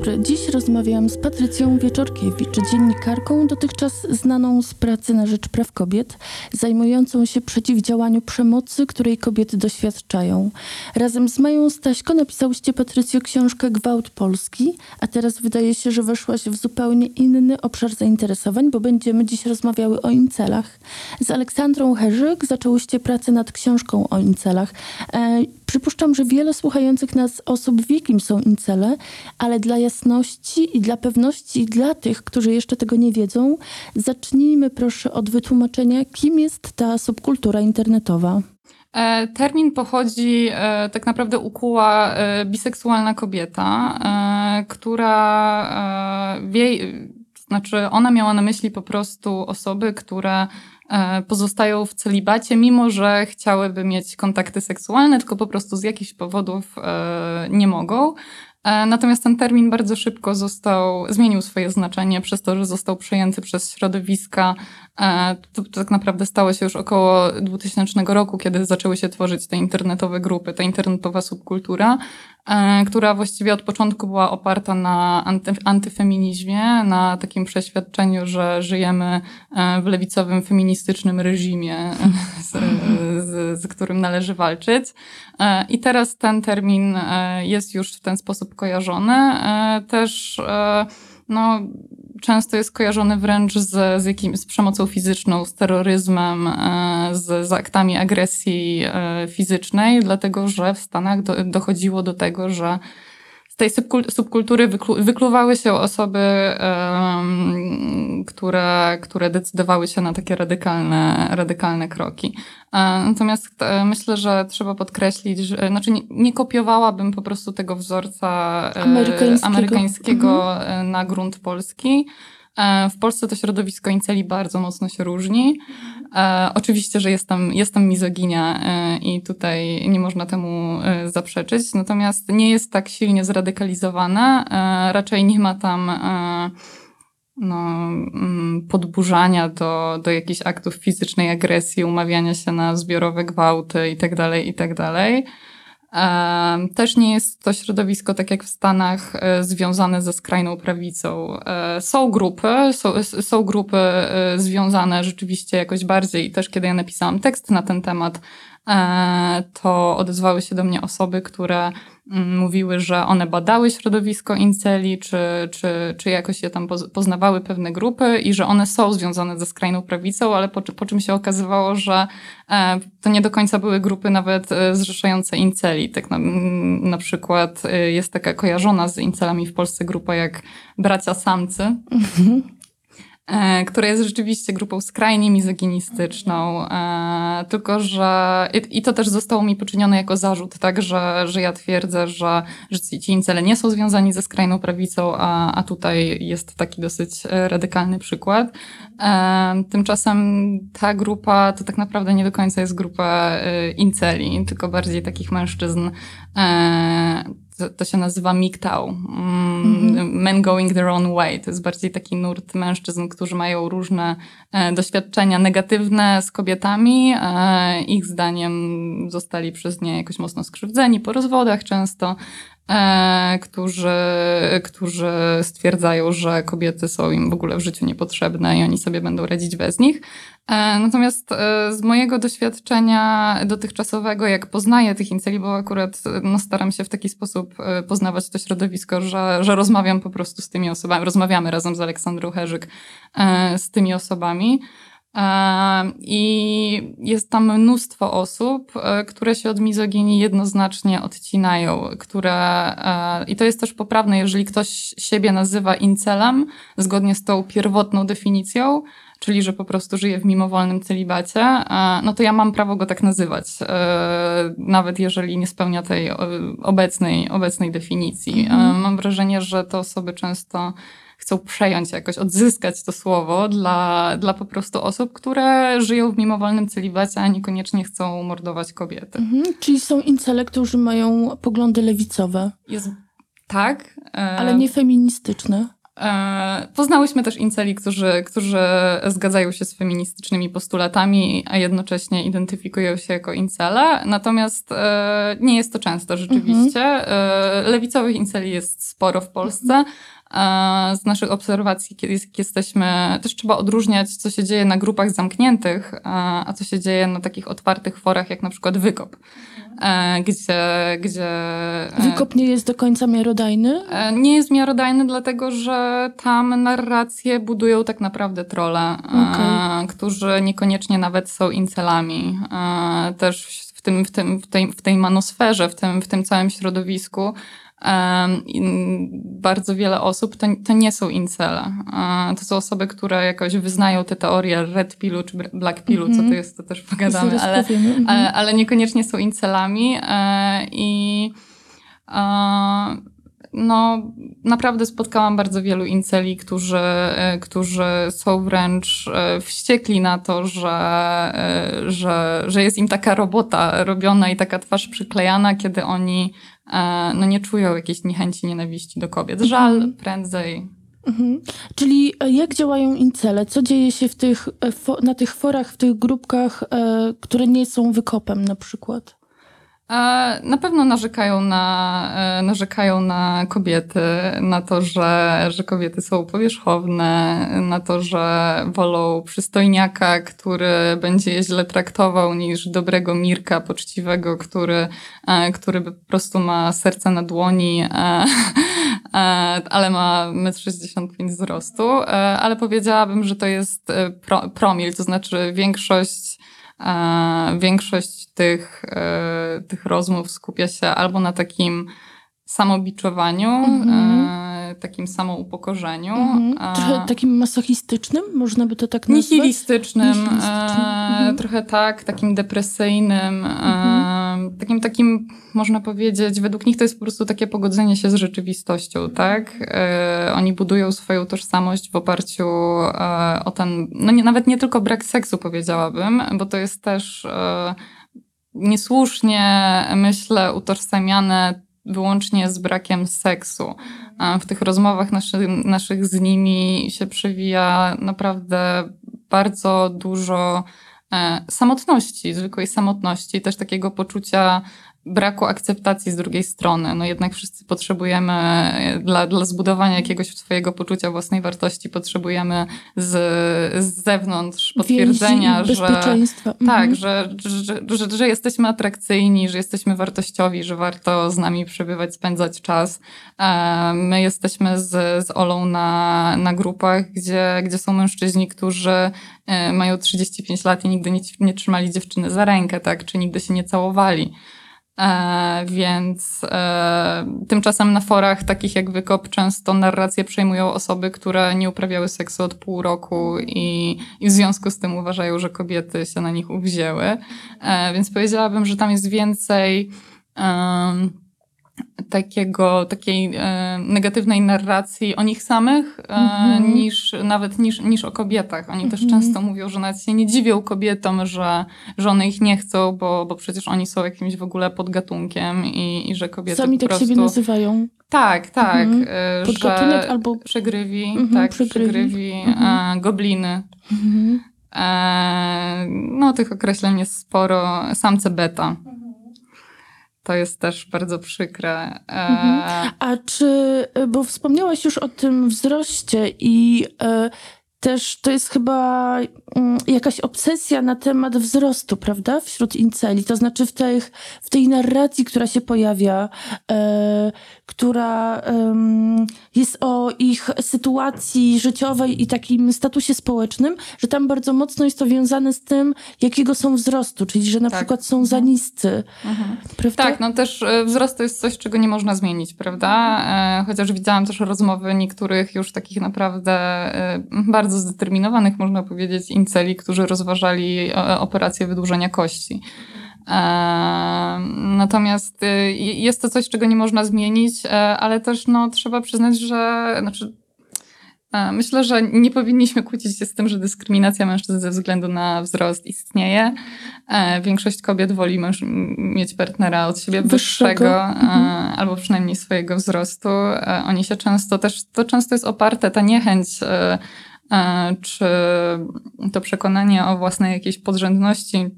dobry. Dziś rozmawiam z Patrycją Wieczorkiewicz, dziennikarką dotychczas znaną z pracy na rzecz praw kobiet, zajmującą się przeciwdziałaniu przemocy, której kobiety doświadczają. Razem z Mają Staśko napisałyście Patrycjo książkę Gwałt Polski, a teraz wydaje się, że weszłaś w zupełnie inny obszar zainteresowań, bo będziemy dziś rozmawiały o incelach. Z Aleksandrą Herzyk zaczęłyście pracę nad książką o incelach. E, Przypuszczam, że wiele słuchających nas osób wie, kim są incele, ale dla jasności i dla pewności dla tych, którzy jeszcze tego nie wiedzą, zacznijmy proszę od wytłumaczenia, kim jest ta subkultura internetowa. E, termin pochodzi, e, tak naprawdę ukuła e, biseksualna kobieta, która wie, znaczy ona miała na myśli po prostu osoby, które pozostają w celibacie, mimo że chciałyby mieć kontakty seksualne, tylko po prostu z jakichś powodów e, nie mogą. E, natomiast ten termin bardzo szybko został, zmienił swoje znaczenie przez to, że został przejęty przez środowiska. E, to, to tak naprawdę stało się już około 2000 roku, kiedy zaczęły się tworzyć te internetowe grupy, ta internetowa subkultura, e, która właściwie od początku była oparta na anty, antyfeminizmie, na takim przeświadczeniu, że żyjemy w lewicowym, feministycznym reżimie, z, z, z którym należy walczyć. I teraz ten termin jest już w ten sposób kojarzony. E, też e, no, często jest kojarzony wręcz z, z, jakim, z przemocą fizyczną, z terroryzmem, e, z, z aktami agresji fizycznej, dlatego że w Stanach do, dochodziło do tego, że tej subkultury wyklu, wykluwały się osoby, um, które, które decydowały się na takie radykalne, radykalne kroki. E, natomiast e, myślę, że trzeba podkreślić, że znaczy nie, nie kopiowałabym po prostu tego wzorca e, amerykańskiego, amerykańskiego mhm. na grunt polski. W Polsce to środowisko inceli bardzo mocno się różni. E, oczywiście, że jestem, jestem mizoginia e, i tutaj nie można temu e, zaprzeczyć, natomiast nie jest tak silnie zradykalizowana. E, raczej nie ma tam e, no, mm, podburzania do, do jakichś aktów fizycznej agresji, umawiania się na zbiorowe gwałty itd., tak itd. Też nie jest to środowisko, tak jak w Stanach, e, związane ze skrajną prawicą. E, są grupy, są, są grupy e, związane rzeczywiście jakoś bardziej też kiedy ja napisałam tekst na ten temat, to odezwały się do mnie osoby, które Mm, mówiły, że one badały środowisko inceli, czy, czy, czy jakoś je tam poznawały pewne grupy i że one są związane ze skrajną prawicą, ale po, po czym się okazywało, że e, to nie do końca były grupy nawet e, zrzeszające inceli. Tak na, na przykład e, jest taka kojarzona z incelami w Polsce grupa jak Bracia Samcy. Mhm. E, która jest rzeczywiście grupą skrajnie mizoginistyczną, e, tylko że i to też zostało mi poczynione jako zarzut, tak, że, że ja twierdzę, że, że ci incele nie są związani ze skrajną prawicą, a, a tutaj jest taki dosyć radykalny przykład. E, tymczasem ta grupa to tak naprawdę nie do końca jest grupa inceli, tylko bardziej takich mężczyzn to, to się nazywa MGTOW, mm, Men Going Their Own Way. To jest bardziej taki nurt mężczyzn, którzy mają różne e, doświadczenia negatywne z kobietami. E, ich zdaniem zostali przez nie jakoś mocno skrzywdzeni po rozwodach często. E, którzy, którzy stwierdzają, że kobiety są im w ogóle w życiu niepotrzebne i oni sobie będą radzić bez nich. E, natomiast e, z mojego doświadczenia dotychczasowego, jak poznaję tych inceli, bo akurat no, staram się w taki sposób poznawać to środowisko, że, że rozmawiam po prostu z tymi osobami, rozmawiamy razem z Aleksandrą Herzyk z tymi osobami, i jest tam mnóstwo osób, e, które się od mizoginii jednoznacznie odcinają, które, e, i to jest też poprawne, jeżeli ktoś siebie nazywa incelem, zgodnie z tą pierwotną definicją, czyli że po prostu żyje w mimowolnym celibacie, e, no to ja mam prawo go tak nazywać, nawet jeżeli nie spełnia tej obecnej, obecnej definicji. Mhm. Mam wrażenie, że te osoby często chcą przejąć jakoś, odzyskać to słowo dla, dla po prostu osób, które żyją w mimowolnym celibacie, a niekoniecznie chcą mordować kobiety. Mhm, czyli są incele, którzy mają poglądy lewicowe. Jest, tak. E, Ale nie feministyczne. E, poznałyśmy też inceli, którzy, którzy zgadzają się z feministycznymi postulatami, a jednocześnie identyfikują się jako incele. Natomiast e, nie jest to często rzeczywiście. E, lewicowych inceli jest sporo w Polsce. E, Z naszych obserwacji, kiedy jest- jesteśmy, też trzeba odróżniać, co się dzieje na grupach zamkniętych, e, a co się dzieje na takich otwartych forach, jak na przykład Wykop, e, gdzie, gdzie e, Wykop nie jest do końca miarodajny? E, Nie jest miarodajny, dlatego że tam narracje budują tak naprawdę trole, e, Okej. którzy niekoniecznie nawet są incelami. E, Też w, tym, w, tym, w, tej, w tej manosferze, w tym, w tym całym środowisku bardzo wiele osób to, to nie są incele. E, To są osoby, które jakoś wyznają te teorie red pillu czy black pillu, co Mhm. to jest, to też pogadamy, ale. Mhm. ale, ale niekoniecznie są incelami e, i e, no, naprawdę spotkałam bardzo wielu inceli, którzy, którzy są wręcz wściekli na to, że, że, że jest im taka robota robiona i taka twarz przyklejana, kiedy oni no, nie czują jakiejś niechęci, nienawiści do kobiet. Żal Mhm. prędzej. Mhm. Czyli e, jak działają incele? Co dzieje się w tych, e, na tych forach, w tych grupkach, e, które nie są wykopem na przykład? Na pewno narzekają na, e, narzekają na kobiety, na to, że, że kobiety są powierzchowne, na to, że wolą przystojniaka, który będzie je źle traktował, niż dobrego Mirka, poczciwego, który, e, który po prostu ma serce na dłoni, e, ale ma 1,65 m wzrostu. Ale powiedziałabym, że to jest pro, promil, to znaczy większość Większość tych, e, tych rozmów skupia się albo na takim samobiczowaniu, Mhm. e, takim samoupokorzeniu, Mhm. a Trochę takim masochistycznym, można by to tak nazwać? nihilistycznym, Nihilistycznym, e, mhm. trochę tak, takim depresyjnym, Mhm. e, takim takim, można powiedzieć, według nich to jest po prostu takie pogodzenie się z rzeczywistością, tak? E, oni budują swoją tożsamość w oparciu e, o ten, no nie, nawet nie tylko brak seksu powiedziałabym, bo to jest też e, niesłusznie, myślę, utożsamiane wyłącznie z brakiem seksu. W tych rozmowach naszy, naszych z nimi się przewija naprawdę bardzo dużo samotności, zwykłej samotności, też takiego poczucia braku akceptacji z drugiej strony. No jednak wszyscy potrzebujemy, e, dla, dla zbudowania jakiegoś swojego poczucia własnej wartości, potrzebujemy z, z zewnątrz potwierdzenia, Więzi że bezpieczeństwa. Mhm. tak, że, że, że, że jesteśmy atrakcyjni, że jesteśmy wartościowi, że warto z nami przebywać, spędzać czas. E, My jesteśmy z, z Olą na, na grupach, gdzie, gdzie są mężczyźni, którzy e, mają 35 lat i nigdy nie, nie trzymali dziewczyny za rękę, tak, czy nigdy się nie całowali. E, więc e, tymczasem na forach takich jak Wykop często narracje przejmują osoby, które nie uprawiały seksu od pół roku i, i w związku z tym uważają, że kobiety się na nich uwzięły. E, więc powiedziałabym, że tam jest więcej takiego, takiej e, negatywnej narracji o nich samych e, Mhm. niż nawet niż, niż o kobietach. Oni też Mhm. często mówią, że nawet się nie dziwią kobietom, że, że one ich nie chcą, bo, bo przecież oni są jakimś w ogóle podgatunkiem i, i że kobiety Sami po tak prostu... siebie nazywają. Tak, tak. Mhm. e, Podgatunek że albo... przegrywi, Mhm, tak, przegrywi. e, gobliny. E, no, tych określeń jest sporo. Samce beta. To jest też bardzo przykre. E, Mhm. A czy, bo wspomniałaś już o tym wzroście i e, też to jest chyba mm, jakaś obsesja na temat wzrostu, prawda, wśród inceli. To znaczy w, tych, w tej narracji, która się pojawia, e, która em, jest o ich sytuacji życiowej i takim statusie społecznym, że tam bardzo mocno jest to wiązane z tym, jakiego są wzrostu, czyli że na Tak. przykład są za niscy, mhm. prawda? Tak, no też e, wzrost to jest coś, czego nie można zmienić, prawda? E, Chociaż widziałam też rozmowy niektórych już takich naprawdę e, bardzo zdeterminowanych, można powiedzieć, inceli, którzy rozważali e, operację wydłużenia kości. E, Natomiast e, jest to coś, czego nie można zmienić, ale też no, trzeba przyznać, że znaczy, myślę, że nie powinniśmy kłócić się z tym, że dyskryminacja mężczyzn ze względu na wzrost istnieje. Większość kobiet woli męż- mieć partnera od siebie wyższego, Wyższego. Mhm. albo przynajmniej swojego wzrostu. Oni się często też, to często jest oparte, ta niechęć, czy to przekonanie o własnej jakiejś podrzędności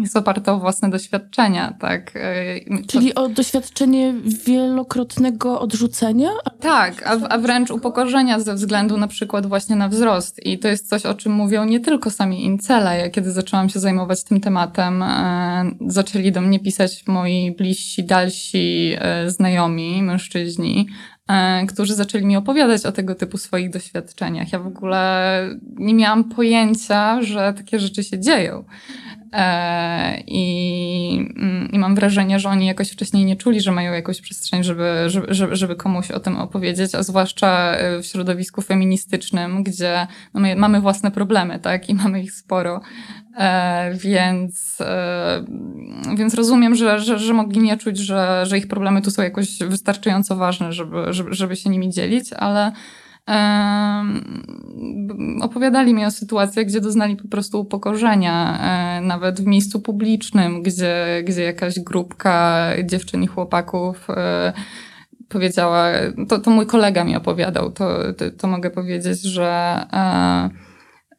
jest oparte o własne doświadczenia, tak? E, to- Czyli o doświadczenie wielokrotnego odrzucenia? tak, a, a wręcz upokorzenia ze względu na przykład właśnie na wzrost. I to jest coś, o czym mówią nie tylko sami incele. Ja kiedy zaczęłam się zajmować tym tematem, e, zaczęli do mnie pisać moi bliżsi, dalsi e, znajomi, mężczyźni, e, którzy zaczęli mi opowiadać o tego typu swoich doświadczeniach. Ja w ogóle nie miałam pojęcia, że takie rzeczy się dzieją. E, I, mm, I mam wrażenie, że oni jakoś wcześniej nie czuli, że mają jakąś przestrzeń, żeby, żeby, żeby- komuś o tym opowiedzieć, a zwłaszcza e, w środowisku feministycznym, gdzie no my mamy własne problemy, tak, i mamy ich sporo. E, więc, więc rozumiem, że, że, że mogli nie czuć, że, że ich problemy tu są jakoś wystarczająco ważne, żeby, żeby, żeby się nimi dzielić, ale opowiadali mi o sytuacjach, gdzie doznali po prostu upokorzenia, e, nawet w miejscu publicznym, gdzie, gdzie jakaś grupka dziewczyn i chłopaków e, powiedziała, to, to mój kolega mi opowiadał, to, to, to mogę powiedzieć, że, e,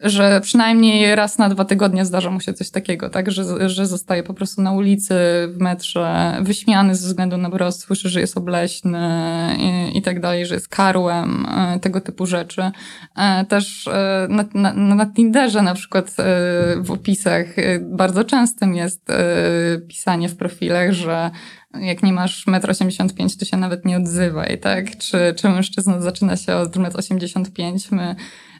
że przynajmniej raz na dwa tygodnie zdarza mu się coś takiego, tak, że, że zostaje po prostu na ulicy, w metrze, wyśmiany ze względu na wzrost, słyszy, że jest obleśny i, i tak dalej, że jest karłem, e, tego typu rzeczy. E, Też e, na, na, na Tinderze na przykład w opisach bardzo częstym jest pisanie w profilach, że jak nie masz 1,85 m, to się nawet nie odzywaj, tak? Czy, czy mężczyzna zaczyna się od 1,85 m? My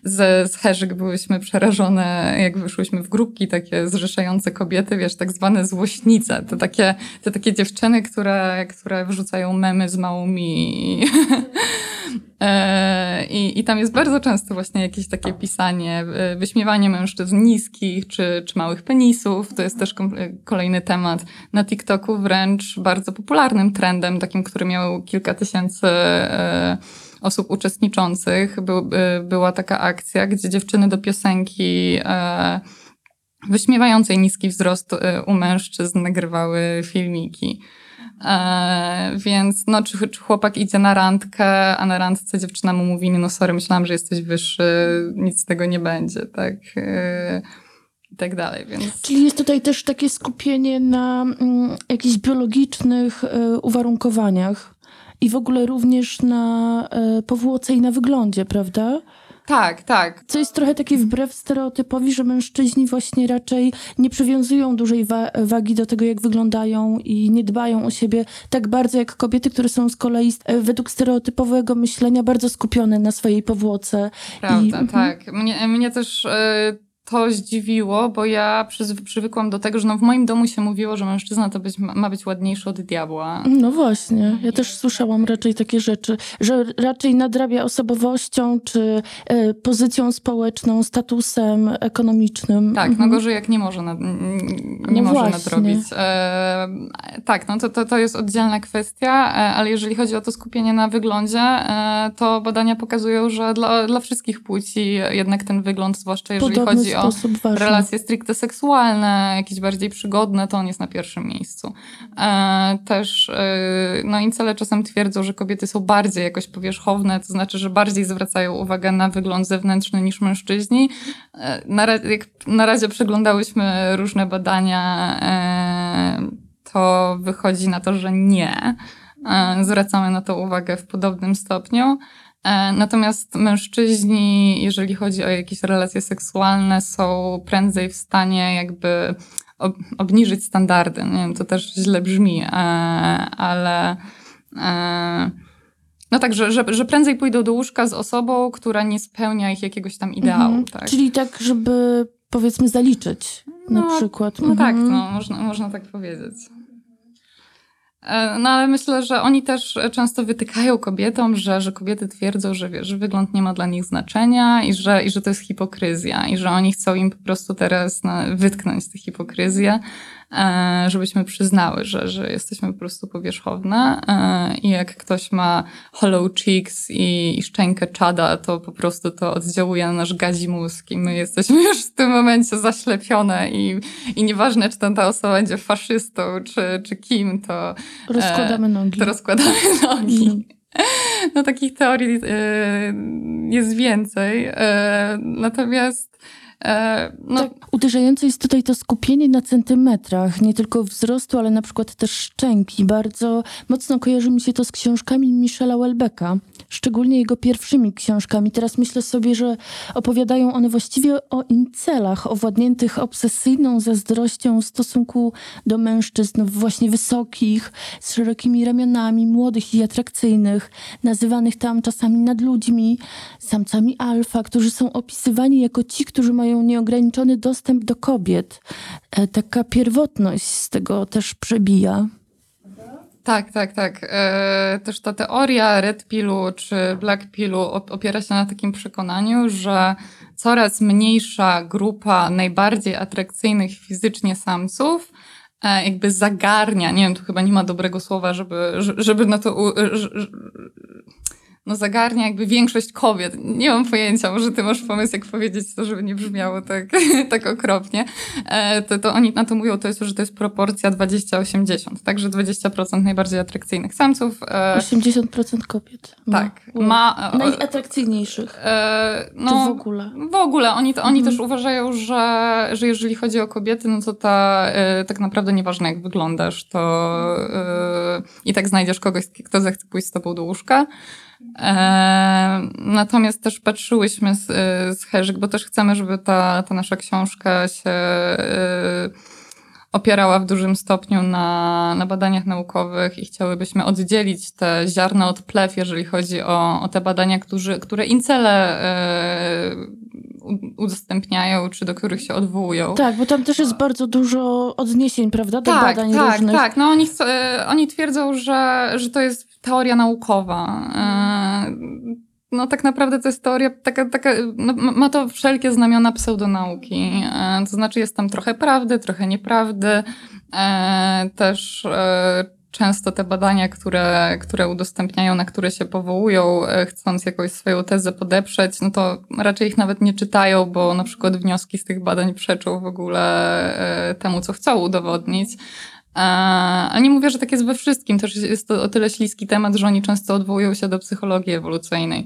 ze z Herzyk byłyśmy przerażone, jak wyszłyśmy w grupki takie zrzeszające kobiety, wiesz, tak zwane złośnice. To takie, to takie dziewczyny, które, które wrzucają memy z małymi. E, I, I tam jest bardzo często właśnie jakieś takie pisanie, e, wyśmiewanie mężczyzn niskich czy, czy małych penisów. To jest też e, kolejny temat na TikToku, wręcz bardzo popularnym trendem, takim, który miał kilka tysięcy osób uczestniczących. Był, e, była taka akcja, gdzie dziewczyny do piosenki e, wyśmiewającej niski wzrost e, u mężczyzn nagrywały filmiki. E, więc no, czy, czy chłopak idzie na randkę, a na randce dziewczyna mu mówi, no sorry, myślałam, że jesteś wyższy, nic z tego nie będzie, tak, e, i tak dalej, więc... Czyli jest tutaj też takie skupienie na mm, jakichś biologicznych e, uwarunkowaniach i w ogóle również na e, powłoce i na wyglądzie, prawda? Tak, tak, Co jest trochę takie wbrew stereotypowi, że mężczyźni właśnie raczej nie przywiązują dużej wa- wagi do tego, jak wyglądają i nie dbają o siebie tak bardzo jak kobiety, które są z kolei e, według stereotypowego myślenia bardzo skupione na swojej powłoce. Prawda, I- tak. Mnie, mnie też e, to zdziwiło, bo ja przywykłam do tego, że no w moim domu się mówiło, że mężczyzna to być, ma być ładniejszy od diabła. No właśnie, ja też słyszałam raczej takie rzeczy, że raczej nadrabia osobowością czy e, pozycją społeczną, statusem ekonomicznym. Tak, no Mhm. gorzej jak nie może, nad, nie No może właśnie. nadrobić. E, tak, no to, to, to jest oddzielna kwestia, e, ale jeżeli chodzi o to skupienie na wyglądzie, e, to badania pokazują, że dla, dla wszystkich płci jednak ten wygląd, zwłaszcza jeżeli Podobny chodzi o ważny. relacje stricte seksualne, jakieś bardziej przygodne, to on jest na pierwszym miejscu. E, też, e, no incele czasem twierdzą, że kobiety są bardziej jakoś powierzchowne, to znaczy, że bardziej zwracają uwagę na wygląd zewnętrzny niż mężczyźni. E, na, jak na razie przeglądałyśmy różne badania, to wychodzi na to, że nie. Zwracamy na to uwagę w podobnym stopniu. E, Natomiast mężczyźni, jeżeli chodzi o jakieś relacje seksualne, są prędzej w stanie jakby ob- obniżyć standardy. Nie wiem, to też źle brzmi, e, ale e, no tak, że, że, że prędzej pójdą do łóżka z osobą, która nie spełnia ich jakiegoś tam ideału. Mhm. Tak? Czyli tak, żeby powiedzmy zaliczyć na No, przykład. No tak, Mhm. no, można, można tak powiedzieć. E, No ale myślę, że oni też często wytykają kobietom, że, że kobiety twierdzą, że, wiesz, wygląd nie ma dla nich znaczenia i że, i że to jest hipokryzja i że oni chcą im po prostu teraz no, wytknąć tę hipokryzję. E, żebyśmy przyznały, że, że jesteśmy po prostu powierzchowne e, i jak ktoś ma hollow cheeks i, i szczękę czada, to po prostu to oddziałuje na nasz gazi mózg i my jesteśmy już w tym momencie zaślepione i, i nieważne, czy ta osoba będzie faszystą, czy, czy kim, to Rozkładamy nogi. to rozkładamy nogi. Mhm. No takich teorii e, jest więcej. E, natomiast e, no, Tak, uderzające jest tutaj to skupienie na centymetrach, nie tylko wzrostu, ale na przykład też szczęki. Bardzo mocno kojarzy mi się to z książkami Michela Welbecka, szczególnie jego pierwszymi książkami. Teraz myślę sobie, że opowiadają one właściwie o incelach, owładniętych obsesyjną zazdrością w stosunku do mężczyzn właśnie wysokich, z szerokimi ramionami, młodych i atrakcyjnych, nazywanych tam czasami nadludźmi, samcami alfa, którzy są opisywani jako ci, którzy mają nieograniczony dostęp do kobiet. E, Taka pierwotność z tego też przebija. tak, tak, tak. E, też ta teoria red pillu czy black pillu op- opiera się na takim przekonaniu, że coraz mniejsza grupa najbardziej atrakcyjnych fizycznie samców e, jakby zagarnia, nie wiem, tu chyba nie ma dobrego słowa, żeby, że- żeby na to, no zagarnia jakby większość kobiet. Nie mam pojęcia, może ty masz pomysł, jak powiedzieć to, żeby nie brzmiało tak, tak okropnie. E, to, to oni na to mówią, to jest, że to jest proporcja 20-80, także 20% najbardziej atrakcyjnych samców. E, 80% kobiet. ma. tak, ma... e, Najatrakcyjniejszych. e, Czy w no, ogóle? w ogóle, oni, to, oni Mhm. też uważają, że, że jeżeli chodzi o kobiety, no to ta, e, tak naprawdę nieważne jak wyglądasz, to e, i tak znajdziesz kogoś, kto zechce pójść z tobą do łóżka. E, natomiast też patrzyłyśmy z, e, z Herzyk, bo też chcemy, żeby ta, ta nasza książka się e, opierała w dużym stopniu na, na badaniach naukowych i chciałybyśmy oddzielić te ziarna od plew, jeżeli chodzi o, o te badania, którzy, które incele u- udostępniają, czy do których się odwołują. Tak, bo tam też jest bardzo dużo odniesień, prawda, do tak, badań tak, różnych. tak. No oni, e, oni twierdzą, że, że to jest teoria naukowa. E, No tak naprawdę to jest teoria taka, taka no, ma- to wszelkie znamiona pseudonauki. E, To znaczy jest tam trochę prawdy, trochę nieprawdy. E, Też e, często te badania, które, które udostępniają, na które się powołują, chcąc jakąś swoją tezę podeprzeć, no to raczej ich nawet nie czytają, bo na przykład wnioski z tych badań przeczą w ogóle temu, co chcą udowodnić. Ale nie mówię, że tak jest we wszystkim. Też jest to o tyle śliski temat, że oni często odwołują się do psychologii ewolucyjnej,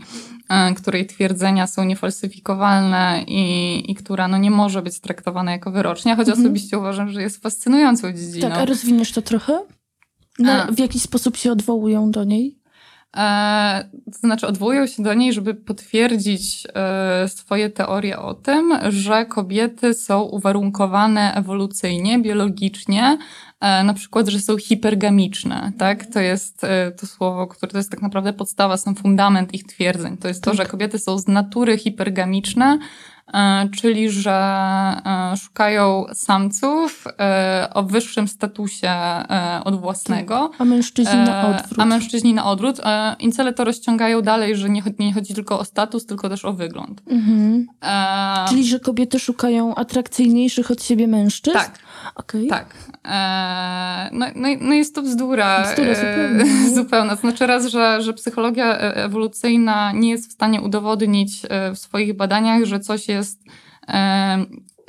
której twierdzenia są niefalsyfikowalne i, i która no, nie może być traktowana jako wyrocznia, choć Mhm. osobiście uważam, że jest fascynującą dziedziną. Tak, a rozwiniesz to trochę? A. w jaki sposób się odwołują do niej? E, to znaczy, odwołują się do niej, żeby potwierdzić e, swoje teorie o tym, że kobiety są uwarunkowane ewolucyjnie, biologicznie, na przykład, że są hipergamiczne, tak? To jest e, to słowo, które to jest tak naprawdę podstawa, sam fundament ich twierdzeń. To jest to, Tak. że kobiety są z natury hipergamiczne, e, czyli że e, szukają samców e, o wyższym statusie e, od własnego. A mężczyźni na E, odwrót. A mężczyźni na odwrót. E, Incele to rozciągają dalej, że nie, chodzi- nie chodzi tylko o status, tylko też o wygląd. Mhm. E, Czyli, że kobiety szukają atrakcyjniejszych od siebie mężczyzn? tak, Okej. tak. E, no, no, no jest to bzdura. Bzdura e, zupełnie. zupełna. To znaczy raz, że, że psychologia e- ewolucyjna nie jest w stanie udowodnić w swoich badaniach, że coś jest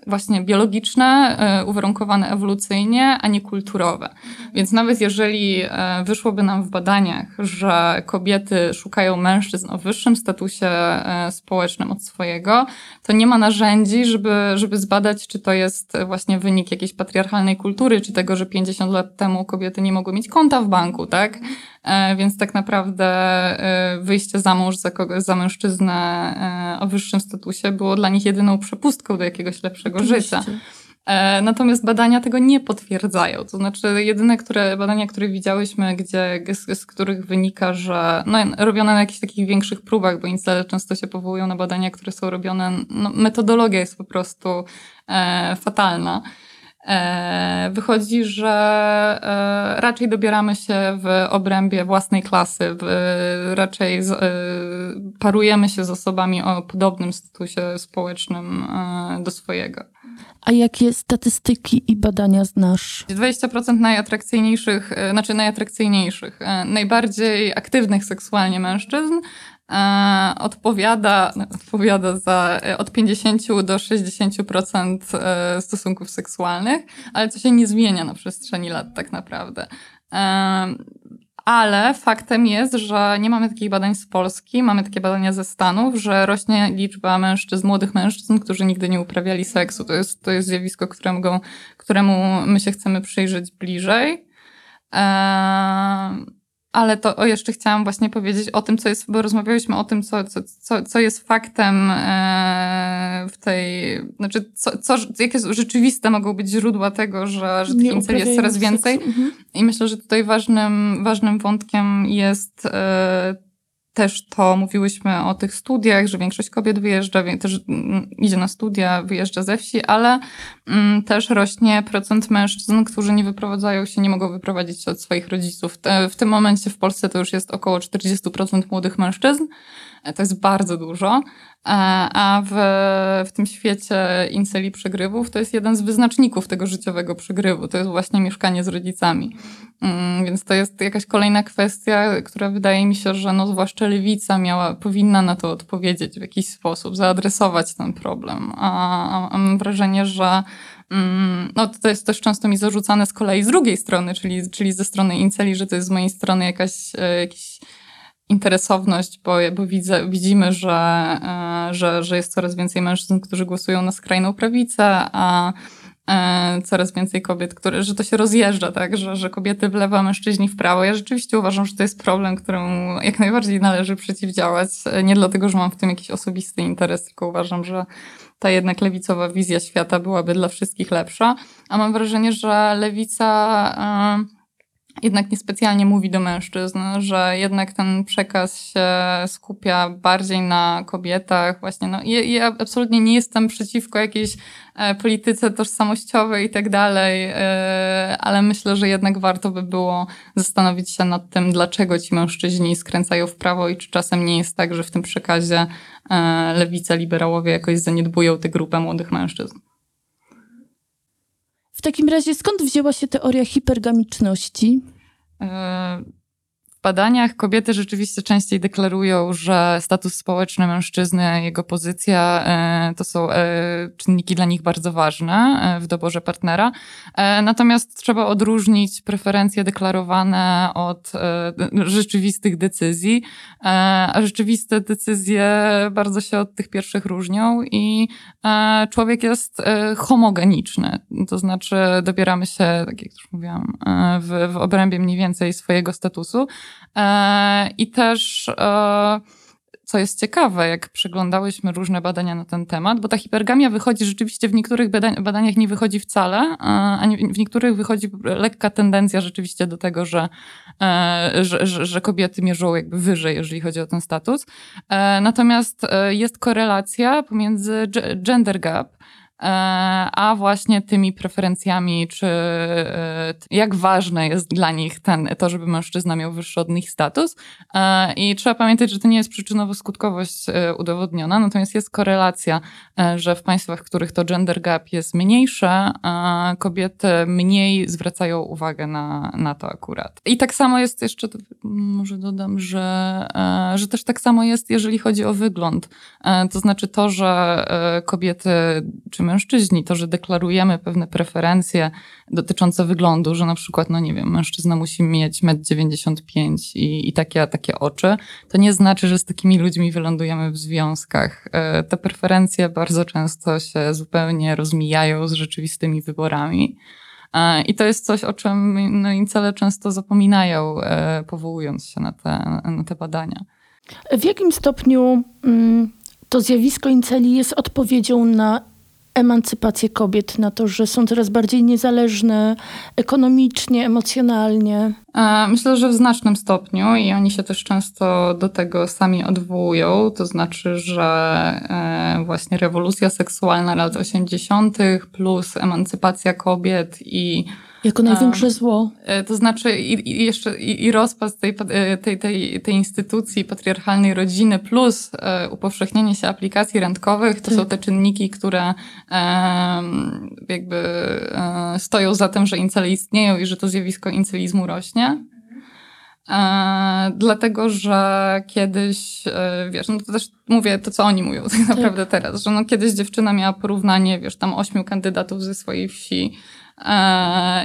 właśnie biologiczne, e, uwarunkowane ewolucyjnie, a nie kulturowe. Więc nawet jeżeli e, wyszłoby nam w badaniach, że kobiety szukają mężczyzn o wyższym statusie e, społecznym od swojego, to nie ma narzędzi, żeby, żeby zbadać, czy to jest właśnie wynik jakiejś patriarchalnej kultury, czy tego, że 50 lat temu kobiety nie mogły mieć konta w banku, tak? E, Więc tak naprawdę e, wyjście za mąż za, kogo, za mężczyznę e, o wyższym statusie było dla nich jedyną przepustką do jakiegoś lepszego życia. Oczywiście. E, Natomiast badania tego nie potwierdzają. To znaczy, jedyne które, badania, które widziałyśmy, gdzie, z, z których wynika, że no, robione na jakichś takich większych próbach, bo incele często się powołują na badania, które są robione, no, metodologia jest po prostu e, fatalna. E, wychodzi, że e, raczej dobieramy się w obrębie własnej klasy, raczej e, parujemy się z osobami o podobnym statusie społecznym do swojego. A jakie statystyki i badania znasz? 20% najatrakcyjniejszych, znaczy najatrakcyjniejszych, najbardziej aktywnych seksualnie mężczyzn odpowiada, no, odpowiada za od 50 do 60% stosunków seksualnych, ale co się nie zmienia na przestrzeni lat tak naprawdę. Ale faktem jest, że nie mamy takich badań z Polski, mamy takie badania ze Stanów, że rośnie liczba mężczyzn, młodych mężczyzn, którzy nigdy nie uprawiali seksu. To jest, to jest zjawisko, któremu, któremu my się chcemy przyjrzeć bliżej. Eee, ale to o, jeszcze chciałam właśnie powiedzieć o tym, co jest, bo rozmawialiśmy o tym, co, co, co, co jest faktem e, w tej, znaczy, co, co, jakie rzeczywiste mogą być źródła tego, że, że tych inceli jest coraz więcej. Mhm. I myślę, że tutaj ważnym, ważnym wątkiem jest e, też to mówiłyśmy o tych studiach, że większość kobiet wyjeżdża, też mm, idzie na studia, wyjeżdża ze wsi, ale mm, też rośnie procent mężczyzn, którzy nie wyprowadzają się, nie mogą wyprowadzić od swoich rodziców. w tym momencie w Polsce to już jest około 40% młodych mężczyzn. E, to jest bardzo dużo. A w, w tym świecie inceli przegrywów to jest jeden z wyznaczników tego życiowego przegrywu. To jest właśnie mieszkanie z rodzicami. Mm, więc to jest jakaś kolejna kwestia, która wydaje mi się, że no zwłaszcza lewica miała, powinna na to odpowiedzieć w jakiś sposób, zaadresować ten problem. A, a mam wrażenie, że mm, no to jest też często mi zarzucane z kolei z drugiej strony, czyli, czyli ze strony inceli, że to jest z mojej strony jakaś, e, jakiś interesowność, bo, bo widzę, widzimy, że, e, że, że jest coraz więcej mężczyzn, którzy głosują na skrajną prawicę, a e, coraz więcej kobiet, które, że to się rozjeżdża, tak, że, że kobiety w lewo, a mężczyźni w prawo. Ja rzeczywiście uważam, że to jest problem, któremu jak najbardziej należy przeciwdziałać. Nie dlatego, że mam w tym jakiś osobisty interes, tylko uważam, że ta jednak lewicowa wizja świata byłaby dla wszystkich lepsza. A mam wrażenie, że lewica yy, jednak niespecjalnie mówi do mężczyzn, że jednak ten przekaz się skupia bardziej na kobietach. Właśnie, no, ja, ja absolutnie nie jestem przeciwko jakiejś e, polityce tożsamościowej i tak dalej, e, ale myślę, że jednak warto by było zastanowić się nad tym, dlaczego ci mężczyźni skręcają w prawo i czy czasem nie jest tak, że w tym przekazie e, lewica, liberałowie jakoś zaniedbują tę grupę młodych mężczyzn. W takim razie skąd wzięła się teoria hipergamiczności? E, badaniach kobiety rzeczywiście częściej deklarują, że status społeczny mężczyzny, jego pozycja e, to są e, czynniki dla nich bardzo ważne w doborze partnera. Natomiast trzeba odróżnić preferencje deklarowane od rzeczywistych decyzji, a rzeczywiste decyzje bardzo się od tych pierwszych różnią i człowiek jest homogeniczny. To znaczy dobieramy się, tak jak już mówiłam, w, w obrębie mniej więcej swojego statusu. E, I też, e, co jest ciekawe, jak przeglądałyśmy różne badania na ten temat, bo ta hipergamia wychodzi rzeczywiście w niektórych badaniach nie wychodzi wcale, e, a w niektórych wychodzi lekka tendencja rzeczywiście do tego, że, że, że kobiety mierzą jakby wyżej, jeżeli chodzi o ten status. Natomiast jest korelacja pomiędzy gender gap, a właśnie tymi preferencjami, czy e, jak ważne jest dla nich ten, to, żeby mężczyzna miał wyższy od nich status. E, I trzeba pamiętać, że to nie jest przyczynowo-skutkowość udowodniona, natomiast jest korelacja, że w państwach, w których to gender gap jest mniejsze, kobiety mniej zwracają uwagę na, na to akurat. I tak samo jest jeszcze, może dodam, że, że też tak samo jest, jeżeli chodzi o wygląd. To znaczy to, że kobiety czy mężczyźni, to, że deklarujemy pewne preferencje dotyczące wyglądu, że na przykład, no nie wiem, mężczyzna musi mieć 1,95 m i, i takie, takie oczy, to nie znaczy, że z takimi ludźmi wylądujemy w związkach. E, te preferencje bardzo często się zupełnie rozmijają z rzeczywistymi wyborami. E, I to jest coś, o czym no, incele często zapominają, e, powołując się na te, na te badania. W jakim stopniu mm, to zjawisko inceli jest odpowiedzią na emancypację kobiet, na to, że są coraz bardziej niezależne ekonomicznie, emocjonalnie? E, myślę, że w znacznym stopniu i oni się też często do tego sami odwołują. To znaczy, że e, właśnie rewolucja seksualna lat 80., plus emancypacja kobiet i Jako największe zło. E, To znaczy i, i jeszcze i, i rozpad tej, e, tej, tej, tej instytucji patriarchalnej rodziny plus e, upowszechnienie się aplikacji randkowych, to Tak. są te czynniki, które em, jakby e, stoją za tym, że incele istnieją i że to zjawisko incelizmu rośnie. E, dlatego, że kiedyś, e, wiesz, no to też mówię to, co oni mówią tak naprawdę teraz, że no kiedyś dziewczyna miała porównanie, wiesz, tam ośmiu kandydatów ze swojej wsi e,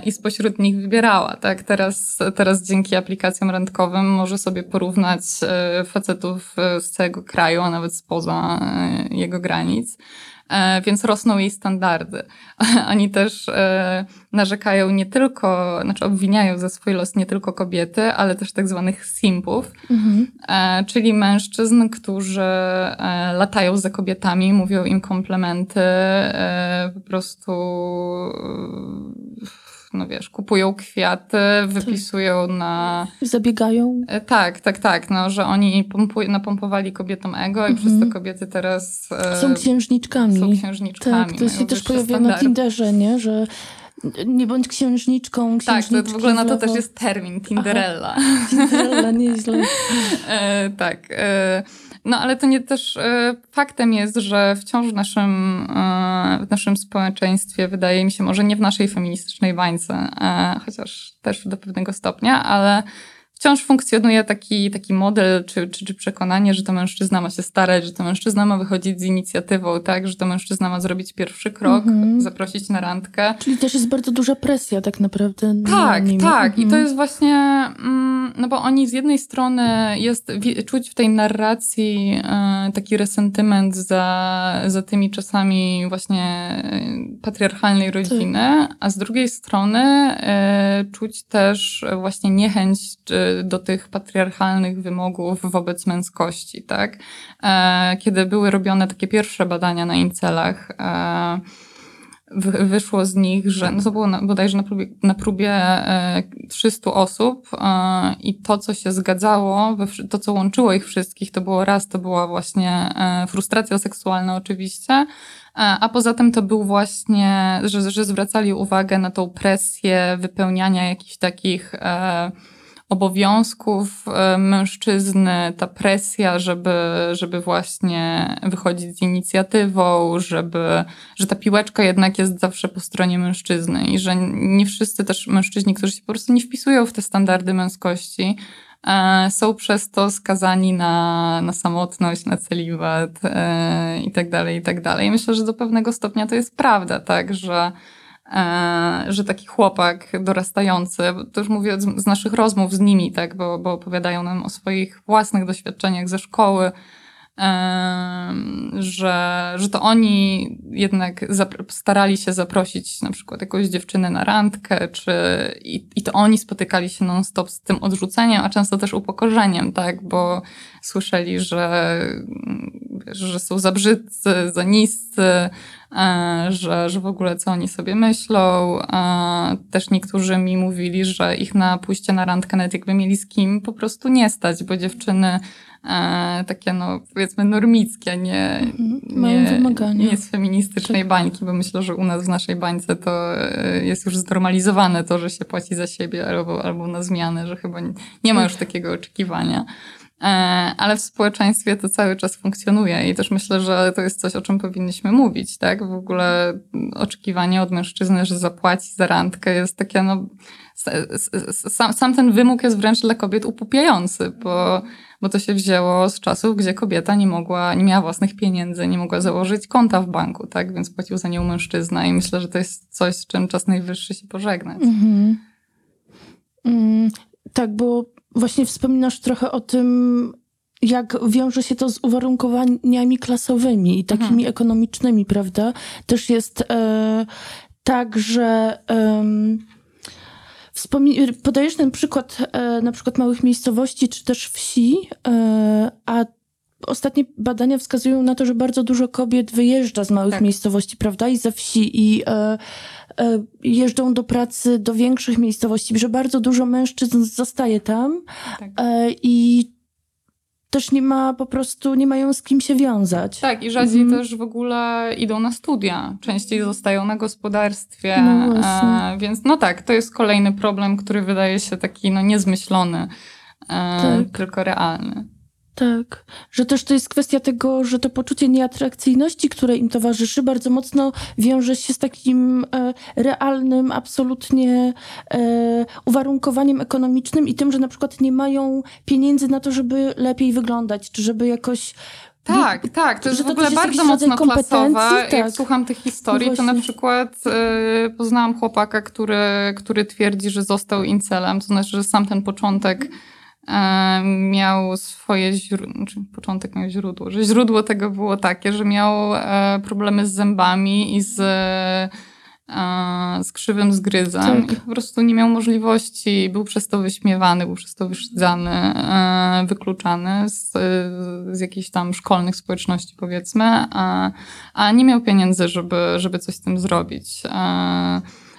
i spośród nich wybierała, tak? Teraz, teraz dzięki aplikacjom randkowym może sobie porównać e, facetów e, z całego kraju, a nawet spoza e, jego granic. E, więc rosną jej standardy. Oni też e, narzekają nie tylko, znaczy obwiniają za swój los nie tylko kobiety, ale też tak zwanych simpów, Mhm. e, czyli mężczyzn, którzy latają za kobietami, mówią im komplementy, po prostu no wiesz, kupują kwiaty, wypisują na... Zabiegają. E, Tak, tak, tak, no, że oni pompuj- napompowali kobietom ego i Mhm. przez to kobiety teraz e, Są księżniczkami. są księżniczkami. Tak, to się mają też pojawia na. Tinderze, nie? Że nie bądź księżniczką, Tak, to w ogóle na to też jest termin, Tinderella. Tinderella, nieźle. E, tak. E, no ale to nie też e, faktem jest, że wciąż w naszym, e, w naszym społeczeństwie, wydaje mi się, może nie w naszej feministycznej bańce, e, chociaż też do pewnego stopnia, ale wciąż funkcjonuje taki, taki model czy, czy, czy przekonanie, że to mężczyzna ma się starać, że to mężczyzna ma wychodzić z inicjatywą, tak, że to mężczyzna ma zrobić pierwszy krok, Mhm. zaprosić na randkę. Czyli też jest bardzo duża presja tak naprawdę na Tak, nim. tak. I to Mhm. jest właśnie, mm, no bo oni z jednej strony jest, czuć w tej narracji e, taki resentyment za, za tymi czasami właśnie e, patriarchalnej rodziny, a z drugiej strony e, czuć też właśnie niechęć e, do tych patriarchalnych wymogów wobec męskości, tak? E, kiedy były robione takie pierwsze badania na incelach, e, wy- wyszło z nich, że no to było na, bodajże na próbie, na próbie e, 300 osób e, i to, co się zgadzało, to, co łączyło ich wszystkich, to było raz, to była właśnie frustracja seksualna oczywiście, a poza tym to był właśnie, że, że zwracali uwagę na tą presję wypełniania jakichś takich e, obowiązków e, mężczyzny, ta presja, żeby, żeby właśnie wychodzić z inicjatywą, żeby, że ta piłeczka jednak jest zawsze po stronie mężczyzny i że nie wszyscy też mężczyźni, którzy się po prostu nie wpisują w te standardy męskości, e, są przez to skazani na, na samotność, na celibat e, i tak dalej, i tak dalej. Myślę, że do pewnego stopnia to jest prawda, tak, że że taki chłopak dorastający, to już mówię z, naszych rozmów z nimi, tak, bo, bo opowiadają nam o swoich własnych doświadczeniach ze szkoły, em, że, że to oni jednak starali się zaprosić na przykład jakąś dziewczynę na randkę, czy i, i to oni spotykali się non-stop z tym odrzuceniem, a często też upokorzeniem, tak, bo słyszeli, że, że są za brzydcy, za niscy, e, że, że w ogóle co oni sobie myślą. E, Też niektórzy mi mówili, że ich na pójście na randkę, nawet jakby mieli z kim, po prostu nie stać, bo dziewczyny e, takie, no powiedzmy, normickie, nie, Mhm. Mają nie, nie z feministycznej bańki, bo myślę, że u nas w naszej bańce to e, jest już znormalizowane to, że się płaci za siebie albo, albo na zmianę, że chyba nie, nie ma już takiego oczekiwania. E, Ale w społeczeństwie to cały czas funkcjonuje i też myślę, że to jest coś, o czym powinniśmy mówić, tak? W ogóle oczekiwanie od mężczyzny, że zapłaci za randkę jest takie, no, sam, sam ten wymóg jest wręcz dla kobiet upupiający, bo, bo to się wzięło z czasów, gdzie kobieta nie mogła, nie miała własnych pieniędzy, nie mogła założyć konta w banku, tak? Więc płacił za nią mężczyzna i myślę, że to jest coś, z czym czas najwyższy się pożegnać. Mhm. Mm, tak, bo właśnie wspominasz trochę o tym, jak wiąże się to z uwarunkowaniami klasowymi i takimi Mhm. ekonomicznymi, prawda? Też jest e, tak, że wspomi- podajesz ten przykład e, na przykład małych miejscowości czy też wsi, e, a ostatnie badania wskazują na to, że bardzo dużo kobiet wyjeżdża z małych Tak. miejscowości, prawda? I ze wsi i e, e, jeżdżą do pracy do większych miejscowości, że bardzo dużo mężczyzn zostaje tam Tak. e, i też nie ma po prostu, nie mają z kim się wiązać. Tak, i rzadziej Mhm. też w ogóle idą na studia. Częściej zostają na gospodarstwie. No e, więc no tak, to jest kolejny problem, który wydaje się taki no, niezmyślony, e, Tak. tylko realny. Tak, że też to jest kwestia tego, że to poczucie nieatrakcyjności, które im towarzyszy, bardzo mocno wiąże się z takim e, realnym, absolutnie e, uwarunkowaniem ekonomicznym i tym, że na przykład nie mają pieniędzy na to, żeby lepiej wyglądać, czy żeby jakoś. Tak, tak, to jest w ogóle jest bardzo mocno klasowa. kompetencji, Jak tak. słucham tych historii, No to na przykład e, poznałam chłopaka, który, który twierdzi, że został incelem, to znaczy, że sam ten początek miał swoje źródło, znaczy początek miał źródło, że źródło tego było takie, że miał e, problemy z zębami i z, e, z krzywym zgryzem Tak. i po prostu nie miał możliwości, był przez to wyśmiewany, był przez to wyszydzany, e, wykluczany z, z jakichś tam szkolnych społeczności powiedzmy, a, a nie miał pieniędzy, żeby, żeby coś z tym zrobić.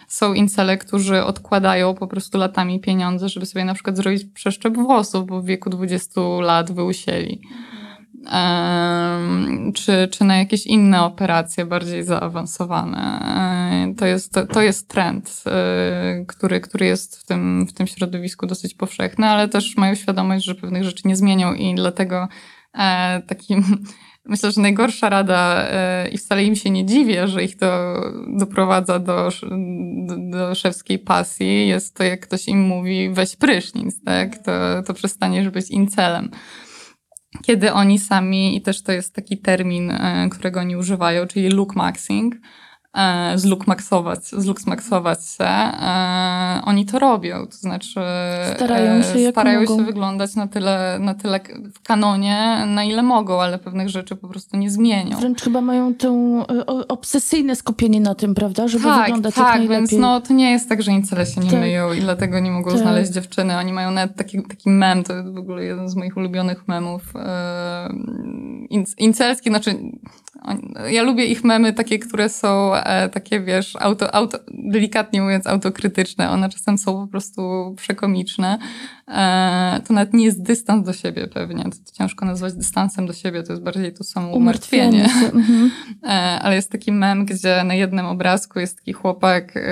Są incele, którzy odkładają po prostu latami pieniądze, żeby sobie na przykład zrobić przeszczep włosów, bo w wieku 20 lat wyusieli. Em, czy, czy na jakieś inne operacje bardziej zaawansowane. E, To jest, to, to jest trend, e, który, który jest w tym, w tym środowisku dosyć powszechny, ale też mają świadomość, że pewnych rzeczy nie zmienią i dlatego e, takim Myślę, że najgorsza rada e, i wcale im się nie dziwię, że ich to doprowadza do, do szewskiej pasji, jest to, jak ktoś im mówi, weź prysznic, tak? To, to przestaniesz być incelem. Kiedy oni sami, i też to jest taki termin, e, którego oni używają, czyli look maxing, e, zlukmaksować, zluksmaksować się, e, oni to robią, to znaczy Starają się, jak starają się wyglądać na tyle, na tyle w kanonie, na ile mogą, ale pewnych rzeczy po prostu nie zmienią. Wręcz chyba mają to e, o- obsesyjne skupienie na tym, prawda? Żeby tak, wyglądać jak tak, najlepiej. więc no, to nie jest tak, że incele się nie Tak. myją i dlatego nie mogą Tak. znaleźć dziewczyny. Oni mają nawet taki, taki mem, to jest w ogóle jeden z moich ulubionych memów. E, inc- incelski, znaczy ja lubię ich memy takie, które są e, takie, wiesz, auto, auto, delikatnie mówiąc autokrytyczne. One czasem są po prostu przekomiczne. E, to nawet nie jest dystans do siebie pewnie. To, ciężko nazwać dystansem do siebie, to jest bardziej to samo umartwienie. Mhm. E, ale jest taki mem, gdzie na jednym obrazku jest taki chłopak, e,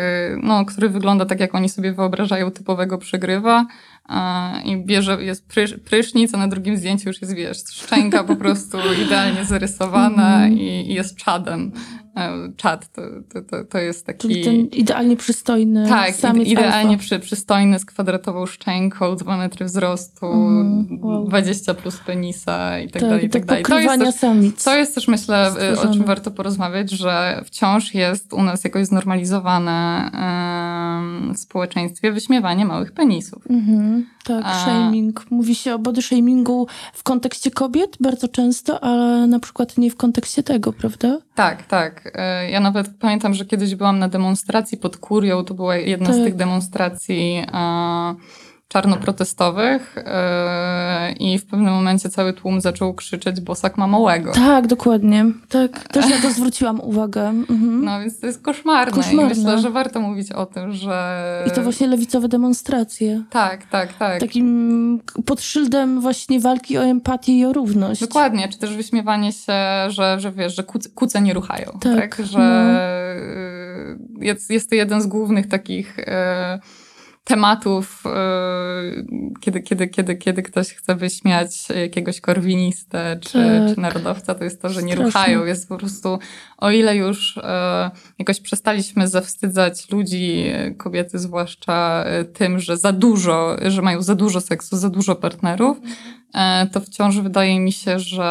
no, który wygląda tak, jak oni sobie wyobrażają typowego przegrywa e, i bierze, jest prysz, prysznic, a na drugim zdjęciu już jest, wiesz, szczęka po prostu idealnie zarysowana Mhm. i, i jest czadem. Czad to, to, to, jest taki... Czyli ten idealnie przystojny Tak, samiec ide- idealnie przy, przystojny, z kwadratową szczęką, 2 metry wzrostu, Mhm, wow. 20 plus penisa i tak, Tak, dalej, i do tak dalej. To jest też samic. to jest też, myślę, y, o czym Stworzone. warto porozmawiać, że wciąż jest u nas jakoś znormalizowane w społeczeństwie wyśmiewanie małych penisów. Mhm, tak, A- shaming. Mówi się o body shamingu w kontekście kobiet bardzo często, ale na przykład nie w kontekście tego, prawda? Tak, tak. Y, Ja nawet pamiętam, że kiedyś byłam na demonstracji pod Kurią, to była jedna z Tak. tych demonstracji e, czarnoprotestowych e, i w pewnym momencie cały tłum zaczął krzyczeć bosak mamołego. Tak, dokładnie. Tak, też na to zwróciłam uwagę. Mhm. No więc to jest koszmarne. Koszmarne. i myślę, że warto mówić o tym, że... I to właśnie lewicowe demonstracje. Tak, tak, tak. Takim pod szyldem właśnie walki o empatię i o równość. Dokładnie, czy też wyśmiewanie się, że, że wiesz, że kuce, kuce nie ruchają, tak? Tak, Że no. y, jest, jest to jeden z głównych takich y, tematów, y, kiedy, kiedy, kiedy, kiedy ktoś chce wyśmiać jakiegoś korwinistę czy, Tak. czy narodowca, to jest to, że nie Straszne. ruchają. Jest po prostu, o ile już y, jakoś przestaliśmy zawstydzać ludzi, y, kobiety zwłaszcza, tym, że za dużo, że mają za dużo seksu, za dużo partnerów, e, to wciąż wydaje mi się, że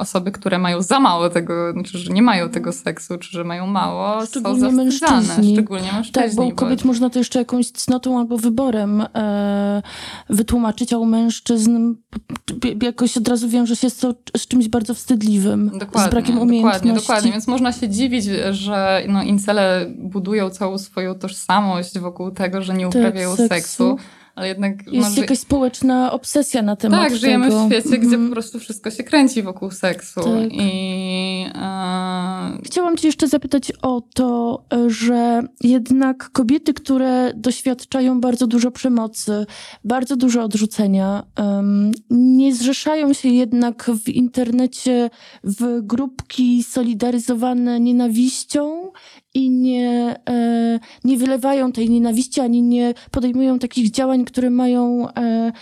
osoby, które mają za mało tego, znaczy, że nie mają tego seksu, czy że mają mało, Szczególnie są mężczyźni. Szczególnie mężczyźni. Tak, bo u kobiet można to jeszcze jakąś cnotą albo wyborem e, wytłumaczyć, a u mężczyzn jakoś od razu wiąże się to z czymś bardzo wstydliwym. Dokładnie, z brakiem umiejętności. Dokładnie, dokładnie. Więc można się dziwić, że no, incele budują całą swoją tożsamość wokół tego, że nie Tak, uprawiają seksu. seksu. Ale jednak... Jest jakaś społeczna obsesja na temat tak, żyjemy tego. w świecie, gdzie Mhm. po prostu wszystko się kręci wokół seksu. Tak. I, e, chciałam Cię jeszcze zapytać o to, e, że jednak kobiety, które doświadczają bardzo dużo przemocy, bardzo dużo odrzucenia, em, nie zrzeszają się jednak w internecie w grupki solidaryzowane nienawiścią i nie, e, nie wylewają tej nienawiści, ani nie podejmują takich działań, które mają e,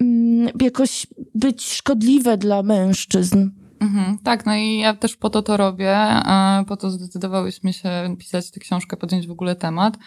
mm, jakoś być szkodliwe dla mężczyzn. Mhm, tak, no i ja też po to to robię, po to zdecydowałyśmy się pisać tę książkę, podjąć w ogóle temat,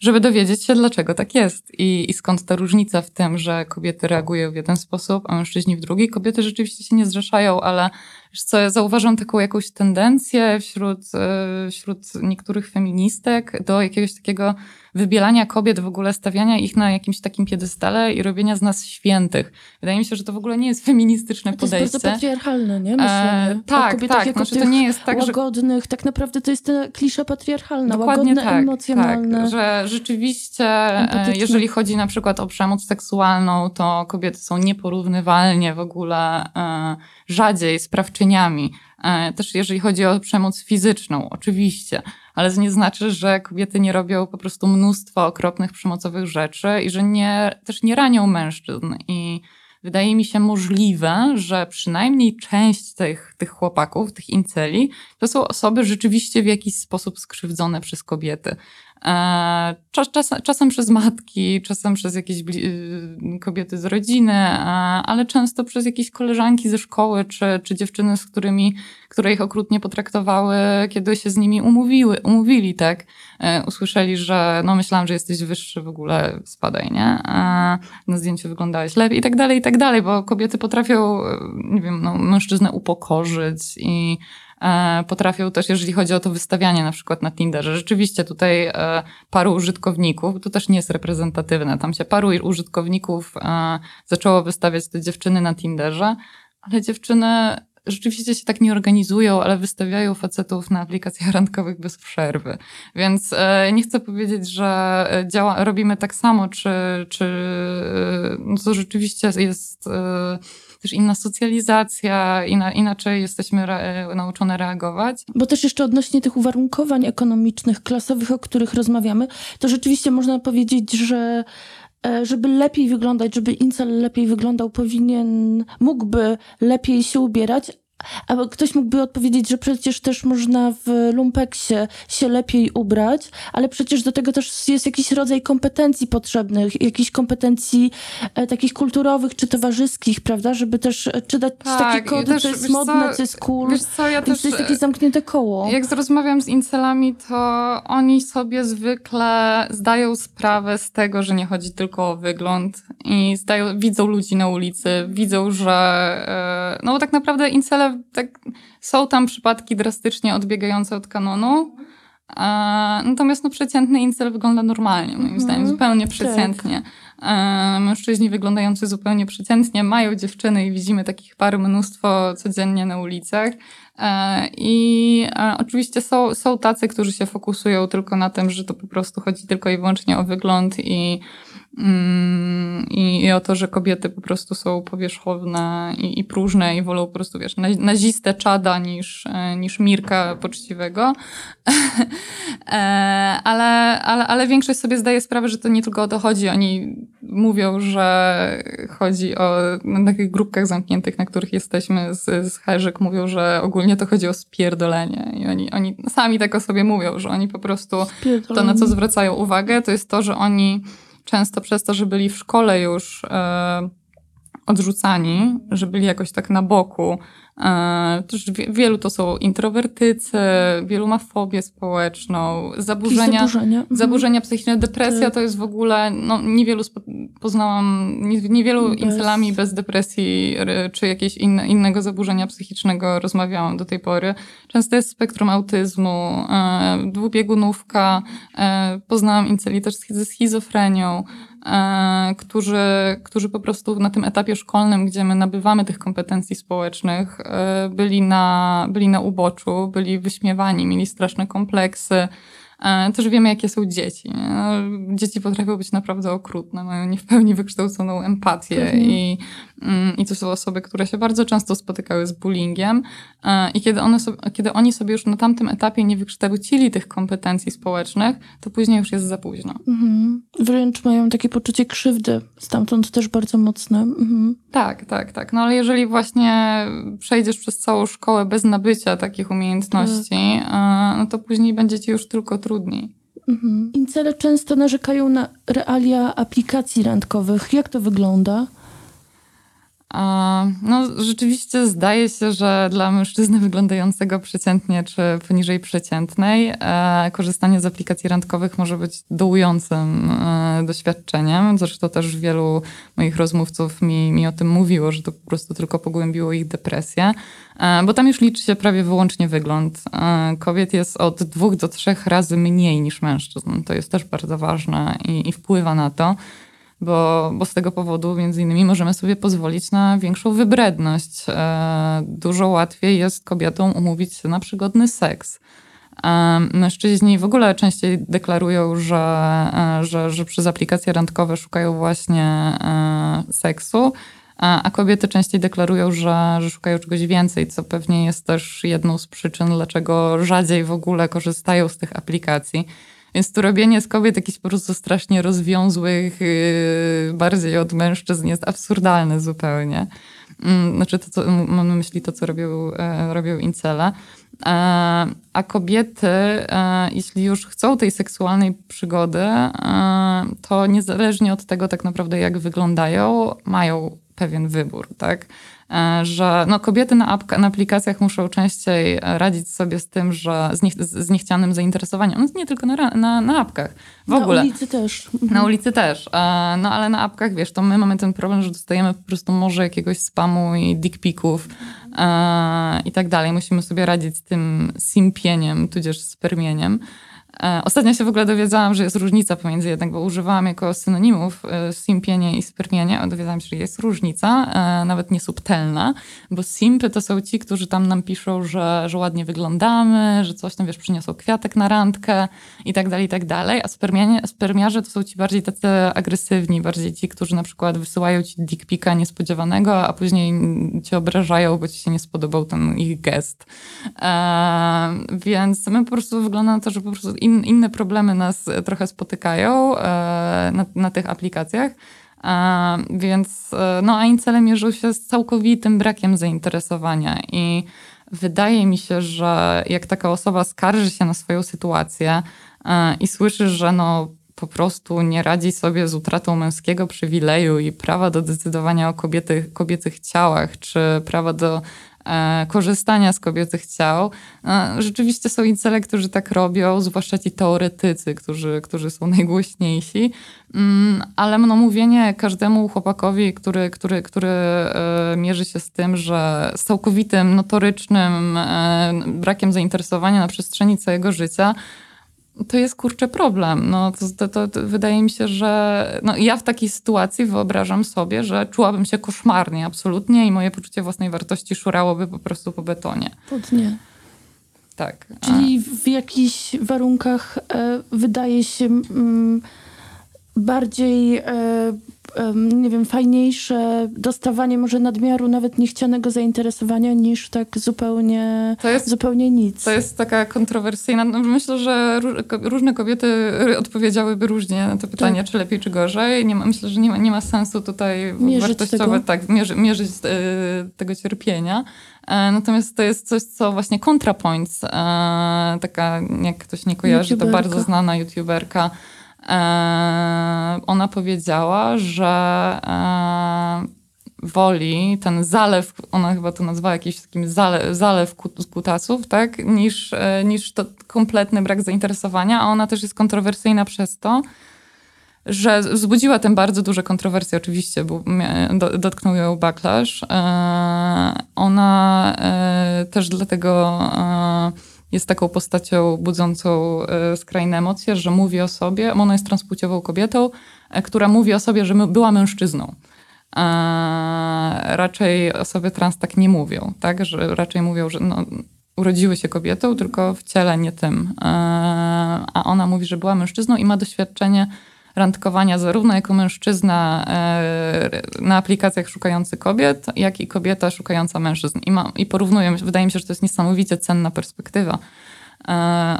żeby dowiedzieć się, dlaczego tak jest i, i skąd ta różnica w tym, że kobiety reagują w jeden sposób, a mężczyźni w drugi. Kobiety rzeczywiście się nie zrzeszają, ale wiesz co, ja zauważam taką jakąś tendencję wśród, e, wśród niektórych feministek do jakiegoś takiego wybielania kobiet, w ogóle stawiania ich na jakimś takim piedestale i robienia z nas świętych. Wydaje mi się, że to w ogóle nie jest feministyczne To podejście. jest bardzo patriarchalne, nie? Myślenie. E, tak, tak. jako Znaczy, to nie jest tak, że łagodnych, tak naprawdę to jest ta klisza patriarchalna, Dokładnie łagodne, tak, emocjonalne. tak, że rzeczywiście, e, jeżeli chodzi na przykład o przemoc seksualną, to kobiety są nieporównywalnie w ogóle e, rzadziej sprawczyniami. E, Też jeżeli chodzi o przemoc fizyczną, oczywiście, ale to nie znaczy, że kobiety nie robią po prostu mnóstwa okropnych, przemocowych rzeczy i że nie, też nie ranią mężczyzn. I wydaje mi się możliwe, że przynajmniej część tych, tych chłopaków, tych inceli, to są osoby rzeczywiście w jakiś sposób skrzywdzone przez kobiety. E, Czas, czas, czasem przez matki, czasem przez jakieś y, kobiety z rodziny, e, ale często przez jakieś koleżanki ze szkoły, czy, czy dziewczyny, z którymi, które ich okrutnie potraktowały, kiedy się z nimi umówiły, umówili, tak? E, Usłyszeli, że no myślałam, że jesteś wyższy w ogóle, spadaj, nie? Na zdjęciu wyglądałeś lepiej i tak dalej, i tak dalej, bo kobiety potrafią, nie wiem, no, mężczyznę upokorzyć i potrafią też, jeżeli chodzi o to wystawianie na przykład na Tinderze. Rzeczywiście tutaj e, paru użytkowników, to też nie jest reprezentatywne, tam się paru użytkowników e, zaczęło wystawiać te dziewczyny na Tinderze, ale dziewczyny rzeczywiście się tak nie organizują, ale wystawiają facetów na aplikacjach randkowych bez przerwy. Więc e, nie chcę powiedzieć, że e, działa, robimy tak samo, czy, czy e, no to rzeczywiście jest e, też inna socjalizacja, inaczej jesteśmy re, nauczone reagować. Bo też jeszcze odnośnie tych uwarunkowań ekonomicznych, klasowych, o których rozmawiamy, to rzeczywiście można powiedzieć, że e, żeby lepiej wyglądać, żeby incel lepiej wyglądał, powinien, mógłby lepiej się ubierać, a ktoś mógłby odpowiedzieć, że przecież też można w lumpeksie się lepiej ubrać, ale przecież do tego też jest jakiś rodzaj kompetencji potrzebnych, jakichś kompetencji e, takich kulturowych czy towarzyskich, prawda? Żeby też e, czytać Tak, takie kody, też, co jest modne, co, co jest cool. Wiesz co, ja też... to jest takie zamknięte koło. Jak rozmawiam z incelami, to oni sobie zwykle zdają sprawę z tego, że nie chodzi tylko o wygląd i zdają, widzą ludzi na ulicy, widzą, że e, no bo tak naprawdę incele, tak, są tam przypadki drastycznie odbiegające od kanonu, e, natomiast no przeciętny incel wygląda normalnie, moim Mhm, zdaniem, zupełnie przeciętnie. E, Mężczyźni wyglądający zupełnie przeciętnie mają dziewczyny i widzimy takich par mnóstwo codziennie na ulicach. E, I e, oczywiście są, są tacy, którzy się fokusują tylko na tym, że to po prostu chodzi tylko i wyłącznie o wygląd i, i, i o to, że kobiety po prostu są powierzchowne i, i próżne i wolą po prostu, wiesz, na- nazistę czada niż, e, niż Mirka poczciwego. E, ale, ale, ale większość sobie zdaje sprawę, że to nie tylko o to chodzi. Oni mówią, że chodzi o na takich grupkach zamkniętych, na których jesteśmy z, z Herzyk, mówią, że ogólnie to chodzi o spierdolenie. I oni, oni sami tak o sobie mówią, że oni po prostu to, na co zwracają uwagę, to jest to, że oni często przez to, że byli w szkole już e, odrzucani, że byli jakoś tak na boku. E, wielu to są introwertycy, wielu ma fobię społeczną, zaburzenia. zaburzenia. Mhm. Zaburzenia psychiczne, depresja Tak. to jest w ogóle, no niewielu poznałam, nie, niewielu Bez- incelami bez depresji czy jakiegoś inne, innego zaburzenia psychicznego rozmawiałam do tej pory. Często jest spektrum autyzmu, e, dwubiegunówka, e, poznałam inceli też ze schizofrenią, którzy, którzy po prostu na tym etapie szkolnym, gdzie my nabywamy tych kompetencji społecznych, e, byli na, byli na uboczu, byli wyśmiewani, mieli straszne kompleksy, E, Też wiemy, jakie są dzieci. No, Dzieci potrafią być naprawdę okrutne, mają nie w pełni wykształconą empatię i, mm, i to są osoby, które się bardzo często spotykały z bullyingiem E, i kiedy, one sobie, kiedy oni sobie już na tamtym etapie nie wykształcili tych kompetencji społecznych, to później już jest za późno. Mhm. Wręcz mają takie poczucie krzywdy, stamtąd też bardzo mocne. Mhm. Tak, tak, tak. No ale jeżeli właśnie przejdziesz przez całą szkołę bez nabycia takich umiejętności, e, no to później będzie ci już tylko trudniej. Mhm. Incele często narzekają na realia aplikacji randkowych. Jak to wygląda? No, rzeczywiście zdaje się, że dla mężczyzny wyglądającego przeciętnie czy poniżej przeciętnej, e, korzystanie z aplikacji randkowych może być dołującym e, doświadczeniem. Zresztą też wielu moich rozmówców mi, mi o tym mówiło, że to po prostu tylko pogłębiło ich depresję, e, bo tam już liczy się prawie wyłącznie wygląd. Kobiet jest od dwóch do trzech razy mniej niż mężczyzn. To jest też bardzo ważne i, i wpływa na to bo, bo z tego powodu między innymi możemy sobie pozwolić na większą wybredność. E, dużo łatwiej jest kobietom umówić się na przygodny seks. E, mężczyźni w ogóle częściej deklarują, że, e, że, że przez aplikacje randkowe szukają właśnie seksu, a kobiety częściej deklarują, że, że szukają czegoś więcej, co pewnie jest też jedną z przyczyn, dlaczego rzadziej w ogóle korzystają z tych aplikacji. Więc tu robienie z kobiet jakichś po prostu strasznie rozwiązłych, yy, bardziej od mężczyzn jest absurdalne zupełnie. Mm, Znaczy, to, co, mam na myśli to, co robią, e, robią incele. E, A kobiety, e, jeśli już chcą tej seksualnej przygody, to niezależnie od tego tak naprawdę, jak wyglądają, mają pewien wybór, tak? E, Że no, kobiety na, apka, na aplikacjach muszą częściej radzić sobie z tym, że z, niech, z niechcianym zainteresowaniem. No, nie tylko na, na, na apkach, w Na ogóle. ulicy też. Na ulicy też. E, No ale na apkach, wiesz, to my mamy ten problem, że dostajemy po prostu morze jakiegoś spamu i dickpików e, i tak dalej. Musimy sobie radzić z tym simpieniem, tudzież spermieniem. E, Ostatnio się w ogóle dowiedziałam, że jest różnica pomiędzy jednak, bo używałam jako synonimów e, simpienie i spermienie, a dowiedziałam się, że jest różnica, e, nawet niesubtelna, bo simpy to są ci, którzy tam nam piszą, że, że ładnie wyglądamy, że coś tam, wiesz, przyniosą kwiatek na randkę i tak dalej, i tak dalej, a spermianie, spermiarze to są ci bardziej tacy agresywni, bardziej ci, którzy na przykład wysyłają ci dickpika niespodziewanego, a później cię obrażają, bo ci się nie spodobał ten ich gest. E, więc my po prostu wygląda na to, że po prostu in, inne problemy nas trochę spotykają e, na, na tych aplikacjach. E, więc, e, no a incele mierzą się z całkowitym brakiem zainteresowania i wydaje mi się, że jak taka osoba skarży się na swoją sytuację e, i słyszy, że no po prostu nie radzi sobie z utratą męskiego przywileju i prawa do decydowania o kobiety, kobiecych ciałach, czy prawa do e, korzystania z kobiecych ciał. E, rzeczywiście są incele, którzy tak robią, zwłaszcza ci teoretycy, którzy, którzy są najgłośniejsi. Mm, ale no, mówienie każdemu chłopakowi, który, który, który e, mierzy się z tym, że z całkowitym, notorycznym e, brakiem zainteresowania na przestrzeni całego życia, to jest kurczę problem. No, to, to, to, to wydaje mi się, że no, ja w takiej sytuacji wyobrażam sobie, że czułabym się koszmarnie absolutnie i moje poczucie własnej wartości szurałoby po prostu po betonie. Podnie. Tak. Czyli w jakichś warunkach e, wydaje się mm, bardziej, e, em, nie wiem, fajniejsze dostawanie może nadmiaru nawet niechcianego zainteresowania niż tak zupełnie, To jest zupełnie nic. To jest taka kontrowersyjna. No myślę, że różne kobiety y, odpowiedziałyby różnie na to pytanie, Tak. czy lepiej, czy gorzej. Nie ma, myślę, że nie ma, nie ma sensu tutaj Mierzyć wartościowe, tego. tak, mierzy, mierzyć y, tego cierpienia. E, Natomiast to jest coś, co właśnie ContraPoints, e, taka, jak ktoś nie kojarzy, to YouTuberka. bardzo znana youtuberka, e, ona powiedziała, że e, woli ten zalew, ona chyba to nazwała jakiś takim zalew, zalew kut- kutasów, tak, niż, e, niż to kompletny brak zainteresowania, a ona też jest kontrowersyjna przez to, że wzbudziła tym bardzo duże kontrowersje oczywiście, bo dotknął ją backlash. E, ona e, też dlatego e, jest taką postacią budzącą e, skrajne emocje, że mówi o sobie, ona jest transpłciową kobietą, e, która mówi o sobie, że była mężczyzną. E, raczej osoby trans tak nie mówią, tak? Że raczej mówią, że no, urodziły się kobietą, tylko w ciele nie tym. A ona mówi, że była mężczyzną i ma doświadczenie randkowania zarówno jako mężczyzna e, na aplikacjach szukający kobiet, jak i kobieta szukająca mężczyzn. I, ma, i porównuję, wydaje mi się, że to jest niesamowicie cenna perspektywa. E,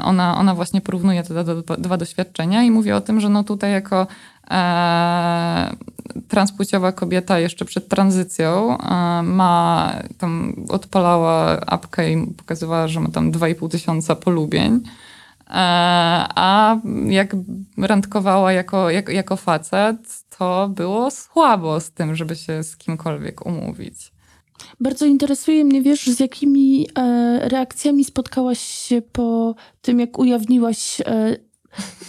ona, ona właśnie porównuje te dwa, doświadczenia i mówi o tym, że no tutaj jako e, transpłciowa kobieta jeszcze przed tranzycją ma tam odpalała apkę i pokazywała, że ma tam 2,5 tysiąca polubień. E, a jak randkowała jako, jako, jako facet, to było słabo z tym, żeby się z kimkolwiek umówić. Bardzo interesuje mnie, wiesz, z jakimi e, reakcjami spotkałaś się po tym, jak ujawniłaś e,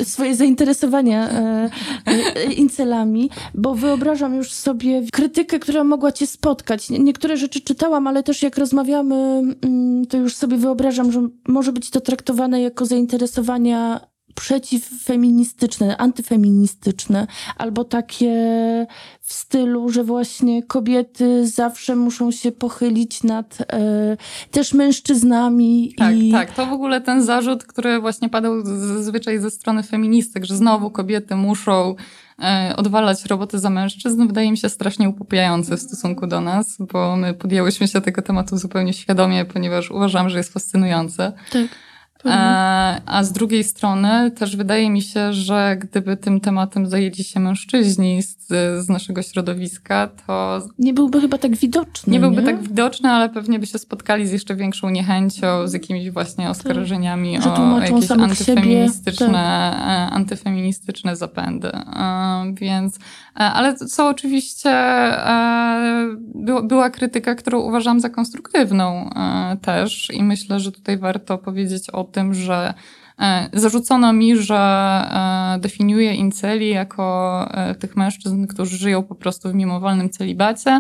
swoje zainteresowania e, e, incelami, bo wyobrażam już sobie krytykę, która mogła cię spotkać. Niektóre rzeczy czytałam, ale też jak rozmawiamy, mm, to już sobie wyobrażam, że może być to traktowane jako zainteresowania przeciwfeministyczne, antyfeministyczne, albo takie w stylu, że właśnie kobiety zawsze muszą się pochylić nad e, też mężczyznami. Tak, i... tak. To w ogóle ten zarzut, który właśnie padał zazwyczaj ze strony feministek, że znowu kobiety muszą e, odwalać roboty za mężczyzn, wydaje mi się strasznie upopiający w stosunku do nas, bo my podjęłyśmy się tego tematu zupełnie świadomie, ponieważ uważam, że jest fascynujący. Tak. E, a z drugiej strony też wydaje mi się, że gdyby tym tematem zajęli się mężczyźni z, z naszego środowiska, to. Nie byłby chyba tak widoczny. Nie byłby nie? tak widoczny, ale pewnie by się spotkali z jeszcze większą niechęcią, z jakimiś właśnie oskarżeniami Że o jakieś antyfeministyczne, siebie, e, antyfeministyczne zapędy. E, Więc, ale co oczywiście była krytyka, którą uważam za konstruktywną też i myślę, że tutaj warto powiedzieć o tym, że e, zarzucono mi, że e, definiuję inceli jako e, tych mężczyzn, którzy żyją po prostu w mimowolnym celibacie,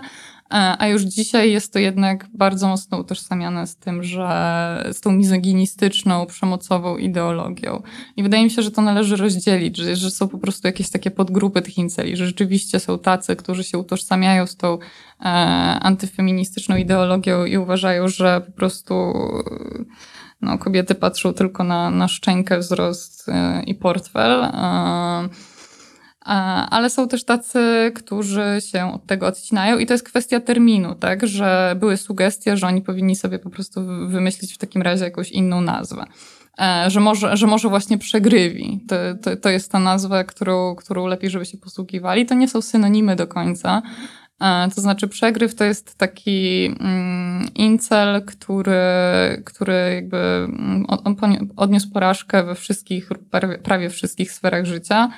a już dzisiaj jest to jednak bardzo mocno utożsamiane z tym, że z tą mizoginistyczną, przemocową ideologią. I wydaje mi się, że to należy rozdzielić, że, że są po prostu jakieś takie podgrupy tych inceli, że rzeczywiście są tacy, którzy się utożsamiają z tą e, antyfeministyczną ideologią i uważają, że po prostu no, kobiety patrzą tylko na, na szczękę, wzrost e, i portfel. A- Ale są też tacy, którzy się od tego odcinają i to jest kwestia terminu, tak? Że były sugestie, że oni powinni sobie po prostu wy- wymyślić w takim razie jakąś inną nazwę. E, Że może, że może właśnie przegrywi. To, to, to jest ta nazwa, którą, którą lepiej, żeby się posługiwali. To nie są synonimy do końca. E, To znaczy przegryw to jest taki mm, incel, który, który jakby mm, odniósł porażkę we wszystkich, prawie, prawie wszystkich sferach życia.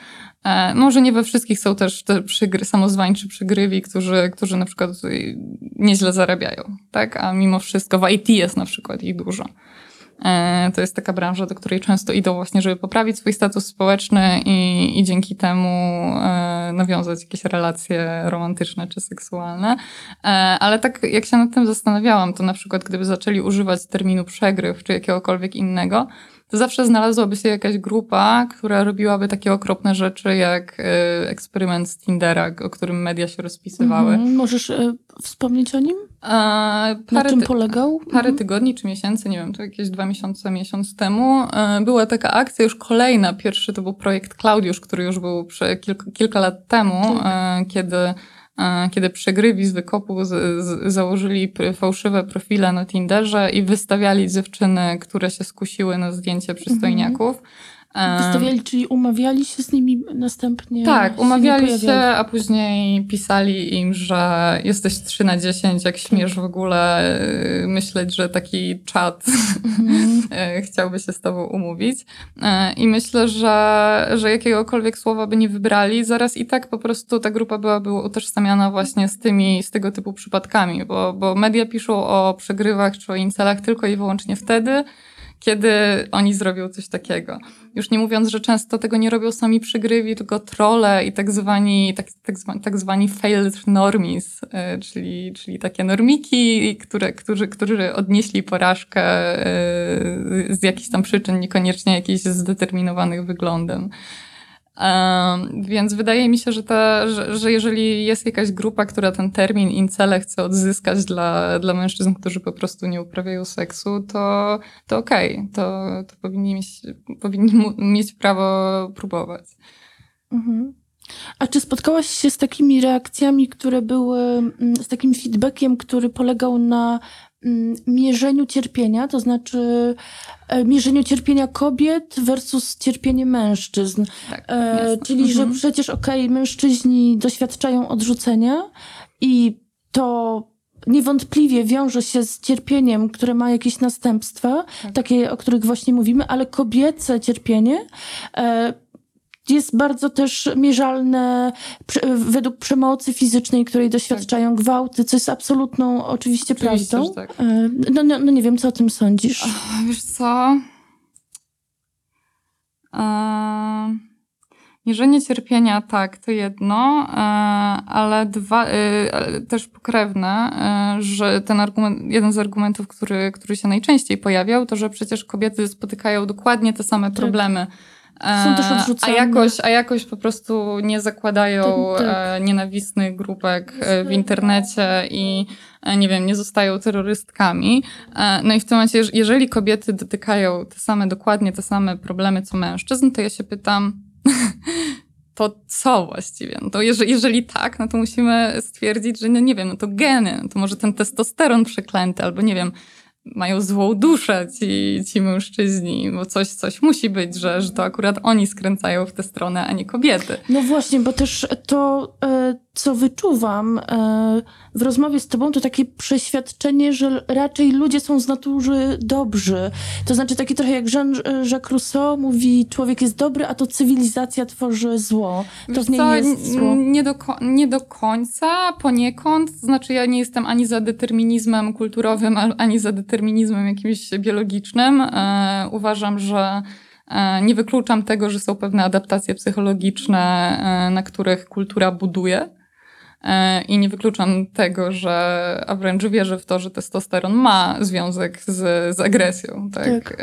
E, Może nie we wszystkich są też te przygry, samozwańczy przygrywi, którzy, którzy na przykład y, nieźle zarabiają, tak? A mimo wszystko w IT jest na przykład ich dużo. E, To jest taka branża, do której często idą właśnie, żeby poprawić swój status społeczny i, i dzięki temu e, nawiązać jakieś relacje romantyczne czy seksualne. E, Ale tak jak się nad tym zastanawiałam, to na przykład gdyby zaczęli używać terminu przegryw czy jakiegokolwiek innego, to zawsze znalazłaby się jakaś grupa, która robiłaby takie okropne rzeczy jak e, eksperyment z Tindera, o którym media się rozpisywały. Mhm. Możesz e, wspomnieć o nim? E, Na czym polegał? parę Mhm. tygodni czy miesięcy, nie wiem, to jakieś dwa miesiące, miesiąc temu, e, była taka akcja, już kolejna. Pierwszy to był projekt Klaudiusz, który już był kilka, kilka lat temu, e, kiedy, kiedy przegrywi z wykopu z, z, założyli fałszywe profile na Tinderze i wystawiali dziewczyny, które się skusiły na zdjęcie przystojniaków. E, Wystawiali, czyli umawiali się z nimi następnie? tak, umawiali się, a później pisali im, że jesteś 3 na 10, jak śmiesz w ogóle y, myśleć, że taki czat y, chciałby się z tobą umówić. Y, I myślę, że, że jakiegokolwiek słowa by nie wybrali, zaraz i tak po prostu ta grupa byłaby utożsamiana właśnie z tymi, z tego typu przypadkami, bo, bo media piszą o przegrywach czy o incelach tylko i wyłącznie wtedy, kiedy oni zrobią coś takiego. Już nie mówiąc, że często tego nie robią sami przygrywi, tylko trolle i tak zwani, tak, tak, zwani, tak zwani failed normies, y, czyli, czyli takie normiki, które, którzy, którzy odnieśli porażkę y, z jakichś tam przyczyn, niekoniecznie jakichś zdeterminowanych wyglądem. Więc wydaje mi się, że, ta, że, że jeżeli jest jakaś grupa, która ten termin incele chce odzyskać dla, dla mężczyzn, którzy po prostu nie uprawiają seksu, to, to okej, okay. to, to powinni, mieć, powinni mieć prawo próbować. Mhm. A czy spotkałaś się z takimi reakcjami, które były, mm, z takim feedbackiem, który polegał na mierzeniu cierpienia, to znaczy e, mierzeniu cierpienia kobiet versus cierpienie mężczyzn. Tak, e, czyli, mhm. że przecież okej, okay, mężczyźni doświadczają odrzucenia i to niewątpliwie wiąże się z cierpieniem, które ma jakieś następstwa, tak. takie, o których właśnie mówimy, ale kobiece cierpienie e, jest bardzo też mierzalne według przemocy fizycznej, której doświadczają tak. gwałty, co jest absolutną oczywiście, oczywiście prawdą. Tak. E, no, no, no, nie wiem, co o tym sądzisz? Wiesz co? Eee, mierzenie cierpienia, tak, to jedno, e, ale dwa, e, też pokrewne, że ten argument, jeden z argumentów, który, który się najczęściej pojawiał, to że przecież kobiety spotykają dokładnie te same tak. Są też odrzucane. A jakoś, a jakoś po prostu nie zakładają tak, tak. nienawistnych grupek e, w internecie i e, nie wiem, nie zostają terrorystkami. E, no i w tym momencie, jeżeli kobiety dotykają te same, dokładnie te same problemy co mężczyzn, to ja się pytam, to co właściwie? No to jeżeli, jeżeli tak, no to musimy stwierdzić, że no nie wiem, no to geny, no to może ten testosteron przeklęty, albo nie wiem, mają złą duszę ci, ci mężczyźni, bo coś, coś musi być, że, że to akurat oni skręcają w tę stronę, a nie kobiety. No właśnie, bo też to, e, co wyczuwam e, w rozmowie z tobą, to takie przeświadczenie, że raczej ludzie są z natury dobrzy. To znaczy takie trochę jak Jean-Jacques Rousseau mówi, człowiek jest dobry, a to cywilizacja tworzy zło. To w niej co, jest zło. Nie do, nie do końca, poniekąd. To znaczy ja nie jestem ani za determinizmem kulturowym, ani za determinizmem jakimś biologicznym. E, uważam, że e, nie wykluczam tego, że są pewne adaptacje psychologiczne, e, na których kultura buduje. I nie wykluczam tego, że, a wręcz wierzę w to, że testosteron ma związek z, z agresją. Tak? tak.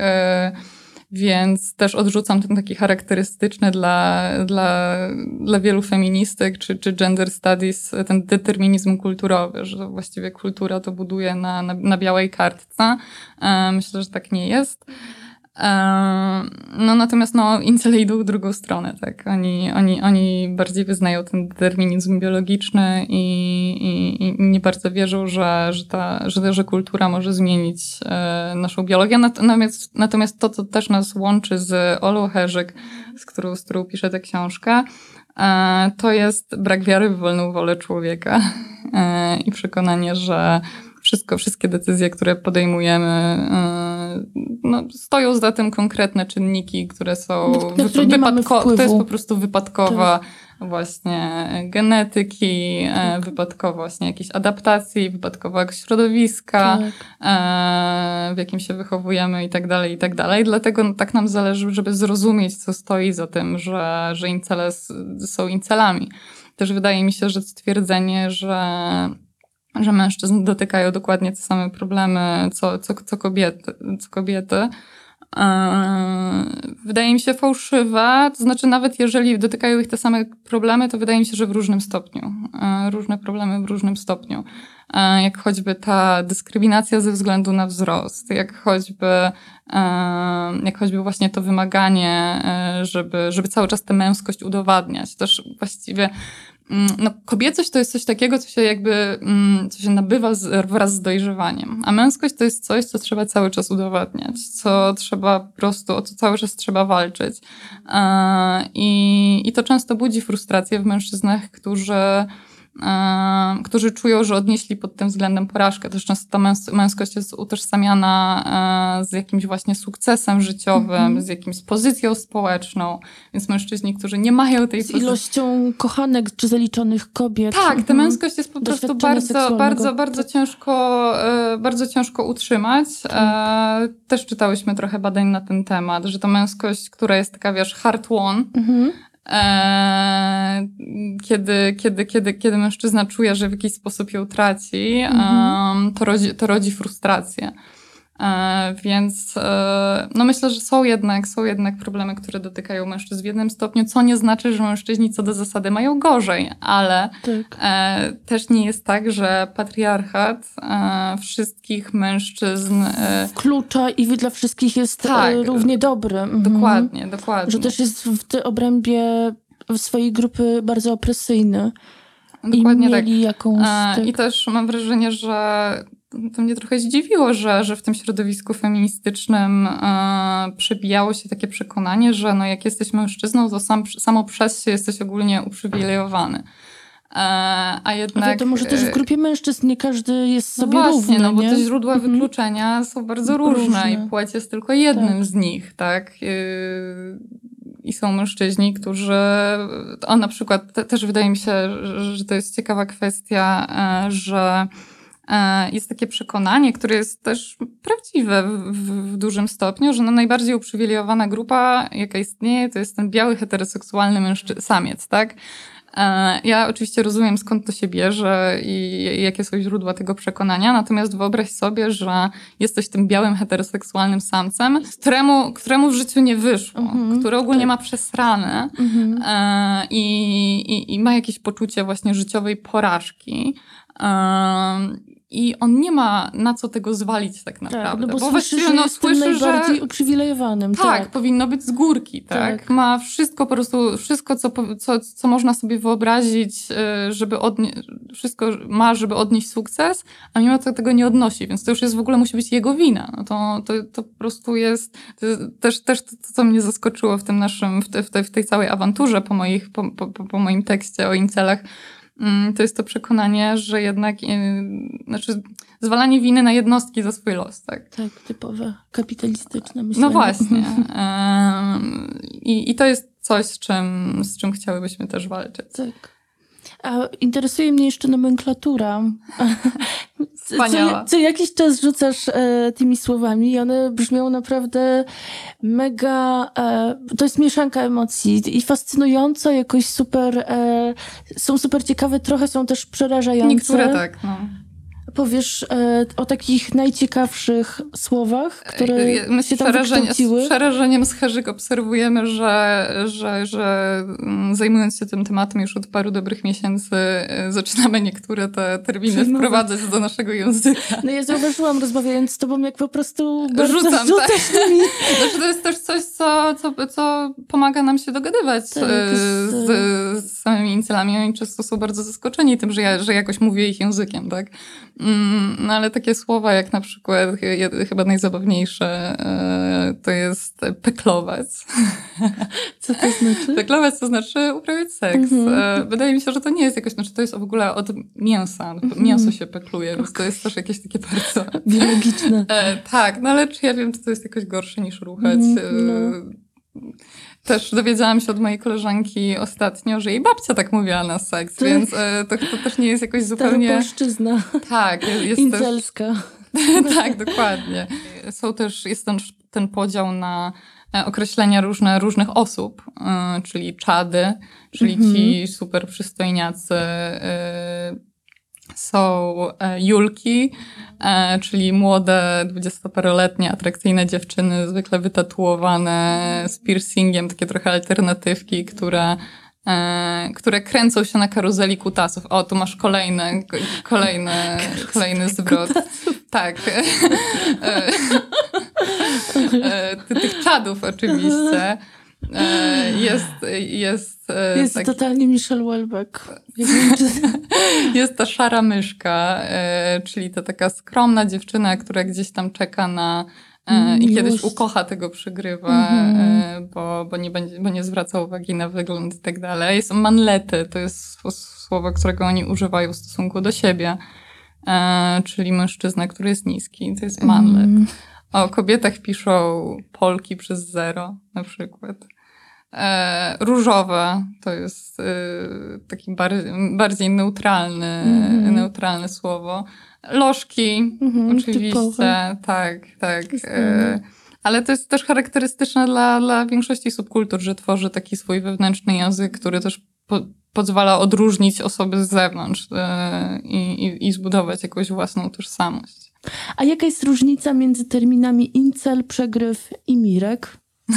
Więc też odrzucam ten taki charakterystyczny dla, dla, dla wielu feministek czy, czy gender studies ten determinizm kulturowy, że właściwie kultura to buduje na, na, na białej kartce. E, myślę, że tak nie jest. No natomiast no, incele idą w drugą stronę, tak. Oni, oni, oni bardziej wyznają ten determinizm biologiczny i, i, i nie bardzo wierzą, że, że, ta, że, że kultura może zmienić e, naszą biologię. Natomiast, natomiast to, co też nas łączy z Olą Herzyk, z którą, z którą piszę tę książkę, e, to jest brak wiary w wolną wolę człowieka e, i przekonanie, że wszystko, wszystkie decyzje, które podejmujemy, yy, no, stoją za tym konkretne czynniki, które są na które wypadko- to jest po prostu wypadkowa tak. właśnie genetyki, e, tak. wypadkowa właśnie jakiejś adaptacji, wypadkowa środowiska, tak. E, w jakim się wychowujemy i tak dalej, i tak dalej. Dlatego tak nam zależy, żeby zrozumieć, co stoi za tym, że, że incele są incelami. Też wydaje mi się, że stwierdzenie, że że mężczyzn dotykają dokładnie te same problemy, co, co, co, kobiety, co kobiety. E, wydaje mi się fałszywe, to znaczy nawet jeżeli dotykają ich te same problemy, to wydaje mi się, że w różnym stopniu. E, różne problemy w różnym stopniu. E, jak choćby ta dyskryminacja ze względu na wzrost, jak choćby, jak choćby właśnie to wymaganie, żeby, żeby cały czas tę męskość udowadniać. Też właściwie no, kobiecość to jest coś takiego, co się jakby, mm, co się nabywa z, wraz z dojrzewaniem. A męskość to jest coś, co trzeba cały czas udowadniać, co trzeba po prostu, o co cały czas trzeba walczyć. I, i to często budzi frustrację w mężczyznach, którzy którzy czują, że odnieśli pod tym względem porażkę. Też często ta męskość jest utożsamiana e, z jakimś właśnie sukcesem życiowym, mm -hmm. z jakimś pozycją społeczną, więc mężczyźni, którzy nie mają tej Z pozycji... ilością kochanek czy zaliczonych kobiet. Tak, ta mhm. męskość jest po prostu bardzo, bardzo, bardzo ciężko, e, bardzo ciężko utrzymać. Tak. E, też czytałyśmy trochę badań na ten temat, że ta męskość, która jest taka, wiesz, hard won, mm -hmm E, kiedy, kiedy, kiedy, kiedy mężczyzna czuje, że w jakiś sposób ją traci, mhm. to, rodzi, to rodzi frustrację. E, więc e, no myślę, że są jednak, są jednak problemy, które dotykają mężczyzn w jednym stopniu, co nie znaczy, że mężczyźni co do zasady mają gorzej, ale Tak. e, też nie jest tak, że patriarchat wszystkich mężczyzn. Klucza i dla wszystkich jest Tak. równie dobry. Mhm. dokładnie, dokładnie. Że też jest w obrębie swojej grupy bardzo opresyjny. dokładnie I tak. mieli jakąś... E, tak. I też mam wrażenie, że to mnie trochę zdziwiło, że, że w tym środowisku feministycznym e, przebijało się takie przekonanie, że no jak jesteś mężczyzną, to sam, samo przez się jesteś ogólnie uprzywilejowany. E, a jednak... Ale to może też w e, grupie mężczyzn nie każdy jest no sobie właśnie, równy, no bo nie? te źródła Mhm. wykluczenia są bardzo różne, Różne. i płeć jest tylko jednym Tak. z nich, tak? Yy, I są mężczyźni, którzy, o na przykład te, też wydaje mi się, że, że to jest ciekawa kwestia, e, że e, jest takie przekonanie, które jest też prawdziwe w, w, dużym stopniu, że no najbardziej uprzywilejowana grupa, jaka istnieje, to jest ten biały, heteroseksualny mężczy- samiec, tak? E, Ja oczywiście rozumiem, skąd to się bierze i jakie są źródła tego przekonania, natomiast wyobraź sobie, że jesteś tym białym, heteroseksualnym samcem, któremu, któremu w życiu nie wyszło, Mhm, który ogólnie tak. ma przesrane Mhm. e, i, i, i ma jakieś poczucie właśnie życiowej porażki. I on nie ma na co tego zwalić tak naprawdę. Tak, no bo, bo słyszy, właściwie że no, słyszy, że najbardziej uprzywilejowanym. tak, Tak, powinno być z górki, tak? Tak. Ma wszystko po prostu, wszystko, co, co, co można sobie wyobrazić, y, żeby odnieść, wszystko ma, żeby odnieść sukces, a mimo to tego nie odnosi, więc to już jest w ogóle musi być jego wina. No to, to, to po prostu jest, to też, też to, co mnie zaskoczyło w tym naszym, w, te, w, tej, w tej całej awanturze po, moich, po, po, po moim tekście o incelach, to jest to przekonanie, że jednak, y, znaczy zwalanie winy na jednostki za swój los, tak? tak, typowe kapitalistyczne myślenie. No właśnie. I, I to jest coś, z czym, z czym chciałybyśmy też walczyć. Tak. A interesuje mnie jeszcze nomenklatura. Co, co jakiś czas rzucasz e, tymi słowami i one brzmią naprawdę mega... E, to jest mieszanka emocji i fascynująco, jakoś super... E, są super ciekawe, trochę są też przerażające. Niektóre tak, no. Powiesz e, o takich najciekawszych słowach, które E, My się tam przerażeniem, z wykształciły? przerażeniem z Herzyk obserwujemy, że, że, że mm, zajmując się tym tematem już od paru dobrych miesięcy, e, zaczynamy niektóre te terminy wprowadzać do naszego języka. No ja zauważyłam, rozmawiając z tobą, jak po prostu Rzucam, tak. Znaczy, to jest też coś, co, co, co pomaga nam się dogadywać Tak, e, z, z samymi incylami. Oni często są bardzo zaskoczeni tym, że, ja, że jakoś mówię ich językiem, tak? No ale takie słowa jak na przykład, chyba najzabawniejsze, e, to jest peklować. Co to znaczy? Peklować to znaczy uprawiać seks. Mhm. E, Wydaje mi się, że to nie jest jakoś, znaczy to jest w ogóle od mięsa. Mhm. Mięso się pekluje, więc to jest też jakieś takie bardzo... Biologiczne. E, tak, no ale czy ja wiem, czy to jest jakoś gorsze niż ruchać? Mhm, no. Też dowiedziałam się od mojej koleżanki ostatnio, że jej babcia tak mówiła na seks, Tak. więc e, to, to też nie jest jakoś zupełnie... Staropolszczyzna, Tak, jest, jest też... incelska. tak, dokładnie. Są też, jest ten, ten podział na e, określenia różne, różnych osób, e, czyli czady, czyli Mhm. ci super przystojniacy. Są e, Julki, e, czyli młode, dwudziestoparoletnie, atrakcyjne dziewczyny, zwykle wytatuowane z piercingiem, takie trochę alternatywki, które e, które kręcą się na karuzeli kutasów. O, tu masz kolejny, ko- kolejny, kolejny zwrot. Tak. Ty- Tych czadów oczywiście. E, Jest, jest, e, Jest taki- totalnie Michelle Welbeck. Jest ta szara myszka, e, czyli ta taka skromna dziewczyna, która gdzieś tam czeka na e, i kiedyś ukocha tego przygrywa, Mhm. e, bo, bo, nie będzie, bo nie zwraca uwagi na wygląd i tak dalej. Są manlety, to jest sło- słowo, którego oni używają w stosunku do siebie, e, czyli mężczyzna, który jest niski, to jest manlet. Mm. O kobietach piszą Polki przez zero na przykład. E, różowe to jest e, taki bar, bardziej neutralny, Mhm. neutralne słowo. Lożki, Mhm, oczywiście, typowe. tak, tak. E, ale to jest też charakterystyczne dla, dla większości subkultur, że tworzy taki swój wewnętrzny język, który też po, pozwala odróżnić osoby z zewnątrz e, i, i, i zbudować jakąś własną tożsamość. A jaka jest różnica między terminami incel, przegryw i mirek?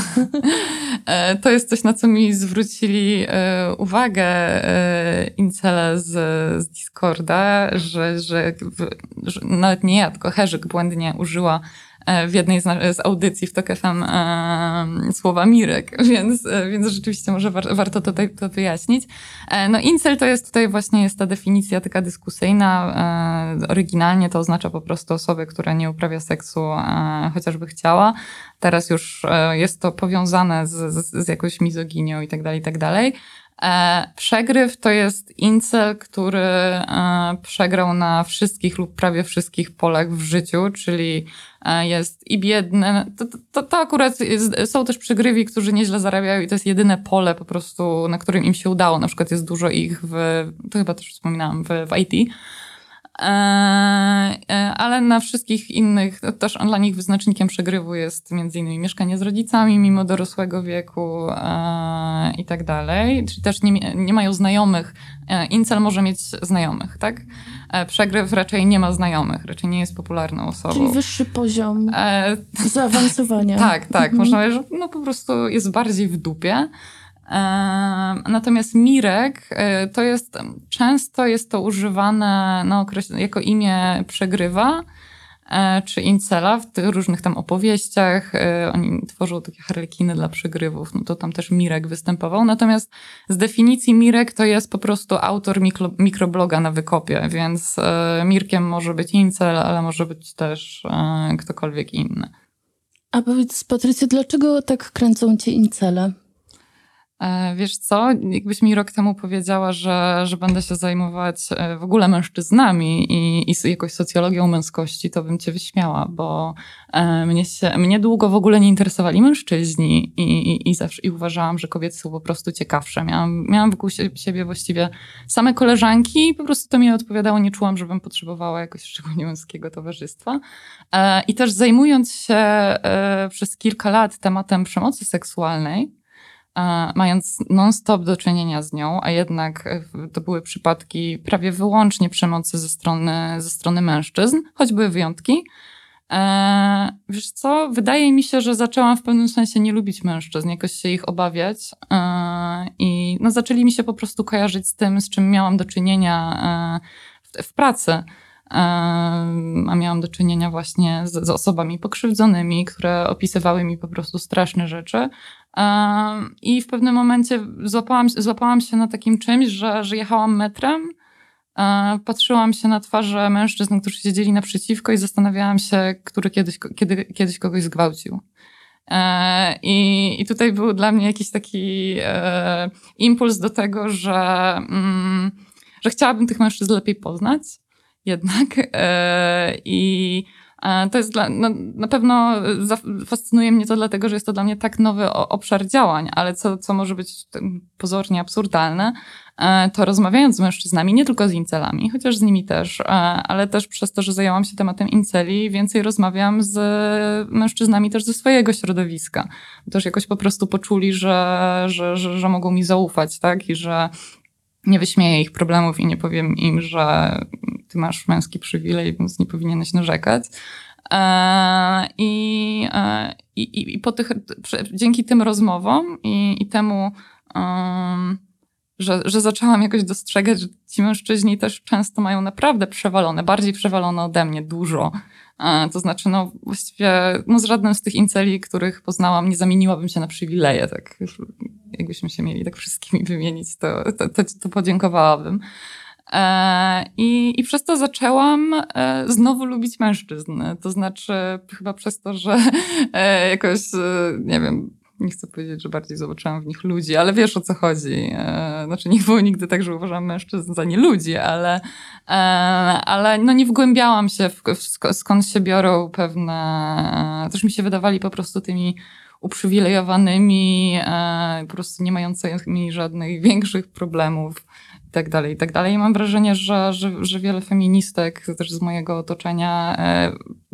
E, to jest coś, na co mi zwrócili e, uwagę e, incele z, z Discorda, że, że, że nawet nie ja, tylko Herzyk błędnie użyła w jednej z, audycji w TOK FM e, słowa Mirek, więc, więc rzeczywiście może war, warto to, to wyjaśnić. E, no incel to jest tutaj właśnie jest ta definicja taka dyskusyjna. E, oryginalnie to oznacza po prostu osobę, która nie uprawia seksu, chociażby chciała. Teraz już jest to powiązane z, z, z jakąś mizoginią i tak dalej, i tak dalej. Przegryw to jest incel, który przegrał na wszystkich lub prawie wszystkich polach w życiu, czyli jest i biedny. To, to, to akurat jest, są też przegrywi, którzy nieźle zarabiają i to jest jedyne pole po prostu, na którym im się udało. Na przykład jest dużo ich w, to chyba też wspominałam, w, w IT. E, e, ale na wszystkich innych, też dla nich wyznacznikiem przegrywu jest między innymi mieszkanie z rodzicami mimo dorosłego wieku e, i tak dalej. Czyli też nie, nie mają znajomych. Incel może mieć znajomych, tak? Przegryw raczej nie ma znajomych, raczej nie jest popularną osobą. Czyli wyższy poziom zaawansowania. tak, tak. Mhm. Można powiedzieć, że no po prostu jest bardziej w dupie. Natomiast Mirek e, to jest, często jest to używane jako imię przegrywa e, czy incela w tych różnych tam opowieściach. E, oni tworzą takie harlekiny dla przegrywów, no to tam też Mirek występował. Natomiast z definicji Mirek to jest po prostu autor mikro, mikrobloga na wykopie, więc Mirkiem może być incel, ale może być też ktokolwiek inny. A powiedz, Patrycja, dlaczego tak kręcą cię incele? E, wiesz co, jakbyś mi rok temu powiedziała, że, że będę się zajmować e, w ogóle mężczyznami i, i jakoś socjologią męskości, to bym cię wyśmiała, bo e, mnie, się, mnie długo w ogóle nie interesowali mężczyźni i, i, i, zawsze, i uważałam, że kobiety są po prostu ciekawsze. Miałam, miałam wokół siebie właściwie same koleżanki i po prostu to mi odpowiadało. Nie czułam, żebym potrzebowała jakoś szczególnie męskiego towarzystwa. I też zajmując się przez kilka lat tematem przemocy seksualnej, mając non-stop do czynienia z nią, a jednak e, to były przypadki prawie wyłącznie przemocy ze strony, ze strony mężczyzn, choć były wyjątki. E, wiesz co, wydaje mi się, że zaczęłam w pewnym sensie nie lubić mężczyzn, jakoś się ich obawiać e, i no, zaczęli mi się po prostu kojarzyć z tym, z czym miałam do czynienia e, w, w pracy. A miałam do czynienia właśnie z, z, osobami pokrzywdzonymi, które opisywały mi po prostu straszne rzeczy, i w pewnym momencie złapałam, złapałam się na takim czymś, że, że jechałam metrem, patrzyłam się na twarze mężczyzn, którzy siedzieli naprzeciwko i zastanawiałam się, który kiedyś, kiedy, kiedyś kogoś zgwałcił. I, I tutaj był dla mnie jakiś taki impuls do tego, że, mm, że chciałabym tych mężczyzn lepiej poznać jednak. E, I to jest dla, no, na pewno fascynuje mnie to dlatego, że jest to dla mnie tak nowy obszar działań, ale co, co może być pozornie absurdalne, e, to rozmawiając z mężczyznami, nie tylko z incelami, chociaż z nimi też, e, ale też przez to, że zajęłam się tematem inceli, więcej rozmawiam z mężczyznami też ze swojego środowiska. Też jakoś po prostu poczuli, że, że, że, że mogą mi zaufać, tak? I że nie wyśmieję ich problemów i nie powiem im, że ty masz męski przywilej, więc nie powinieneś narzekać. E, I, e, i, i po tych, dzięki tym rozmowom i, i temu, że, że zaczęłam jakoś dostrzegać, że ci mężczyźni też często mają naprawdę przewalone, bardziej przewalone ode mnie, dużo. E, to znaczy, no właściwie no, z żadnym z tych inceli, których poznałam, nie zamieniłabym się na przywileje. Tak, jakbyśmy się mieli tak wszystkimi wymienić, to, to, to, to podziękowałabym. E, I, I przez to zaczęłam e, znowu lubić mężczyzn. To znaczy, chyba przez to, że jakoś, nie wiem, nie chcę powiedzieć, że bardziej zobaczyłam w nich ludzi, ale wiesz o co chodzi. Znaczy, nie było nigdy tak, że uważam mężczyzn za nie ludzi, ale, ale no nie wgłębiałam się w, w skąd się biorą pewne, też mi się wydawali po prostu tymi uprzywilejowanymi, po prostu nie mającymi żadnych większych problemów tak dalej, i tak dalej. I mam wrażenie, że, że, że wiele feministek też z mojego otoczenia e,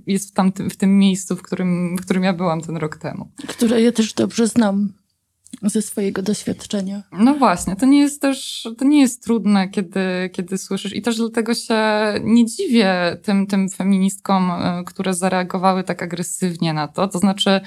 jest w, tamtym, w tym miejscu, w którym, w którym ja byłam ten rok temu. Które ja też dobrze znam. ze swojego doświadczenia. No właśnie, to nie jest też, to nie jest trudne, kiedy, kiedy słyszysz i też dlatego się nie dziwię tym, tym feministkom, e, które zareagowały tak agresywnie na to, to znaczy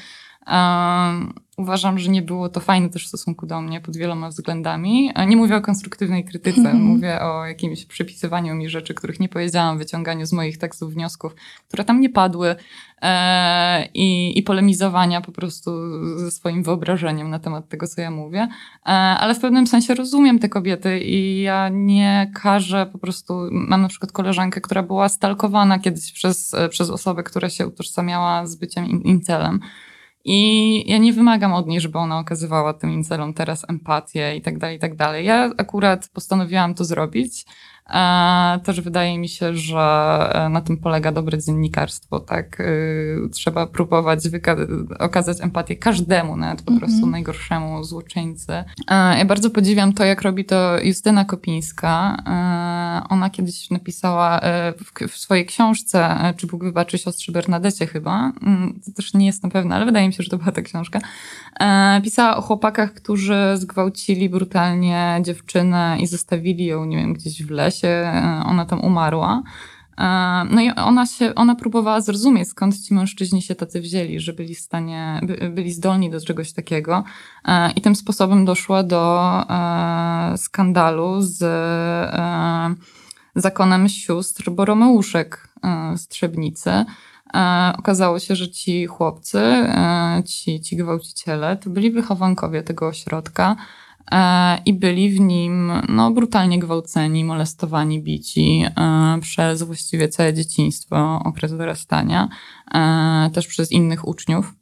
um, uważam, że nie było to fajne też w stosunku do mnie pod wieloma względami. Nie mówię o konstruktywnej krytyce, Mhm. mówię o jakimś przypisywaniu mi rzeczy, których nie powiedziałam, wyciąganiu z moich tekstów wniosków, które tam nie padły e, i, i polemizowania po prostu ze swoim wyobrażeniem na temat tego, co ja mówię. E, ale w pewnym sensie rozumiem te kobiety i ja nie każę po prostu, mam na przykład koleżankę, która była stalkowana kiedyś przez, e, przez osobę, która się utożsamiała z byciem in- incelem. I ja nie wymagam od niej, żeby ona okazywała tym incelom teraz empatię i tak dalej, i tak dalej. Ja akurat postanowiłam to zrobić. E, też wydaje mi się, że e, na tym polega dobre dziennikarstwo, tak? Y, Trzeba próbować okazać empatię każdemu, nawet po Mhm. prostu najgorszemu złoczyńcy. E, Ja bardzo podziwiam to, jak robi to Justyna Kopińska. Ona kiedyś napisała w, swojej książce, czy Bóg wybaczy siostrze Bernadecie chyba, mm, to też nie jestem pewna, ale wydaje mi się, że to była ta książka, pisała o chłopakach, którzy zgwałcili brutalnie dziewczynę i zostawili ją, nie wiem, gdzieś w lesie. E, Ona tam umarła. E, No i ona się, ona próbowała zrozumieć, skąd ci mężczyźni się tacy wzięli, że byli w stanie, by, byli zdolni do czegoś takiego. E, I tym sposobem doszła do skandalu z zakonem sióstr Boromeuszek z Trzebnicy. Okazało się, że ci chłopcy, ci, ci gwałciciele, to byli wychowankowie tego ośrodka i byli w nim no, brutalnie gwałceni, molestowani, bici e, przez właściwie całe dzieciństwo, okres dorastania, e, też przez innych uczniów.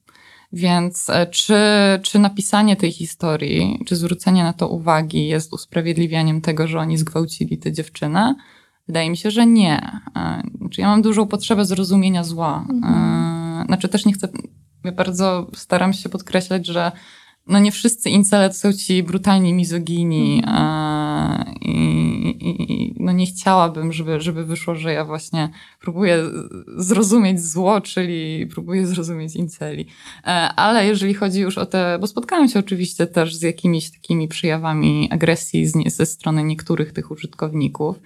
Więc e, czy, czy napisanie tej historii, czy zwrócenie na to uwagi jest usprawiedliwianiem tego, że oni zgwałcili tę dziewczynę? Wydaje mi się, że nie. E, Znaczy, ja mam dużą potrzebę zrozumienia zła. E, Znaczy, też nie chcę. Ja bardzo staram się podkreślać, że no nie wszyscy incele to są ci brutalni mizogini e, i, i, i no nie chciałabym, żeby, żeby wyszło, że ja właśnie próbuję zrozumieć zło, czyli próbuję zrozumieć inceli. E, Ale jeżeli chodzi już o te, bo spotkałam się oczywiście też z jakimiś takimi przejawami agresji z, ze strony niektórych tych użytkowników.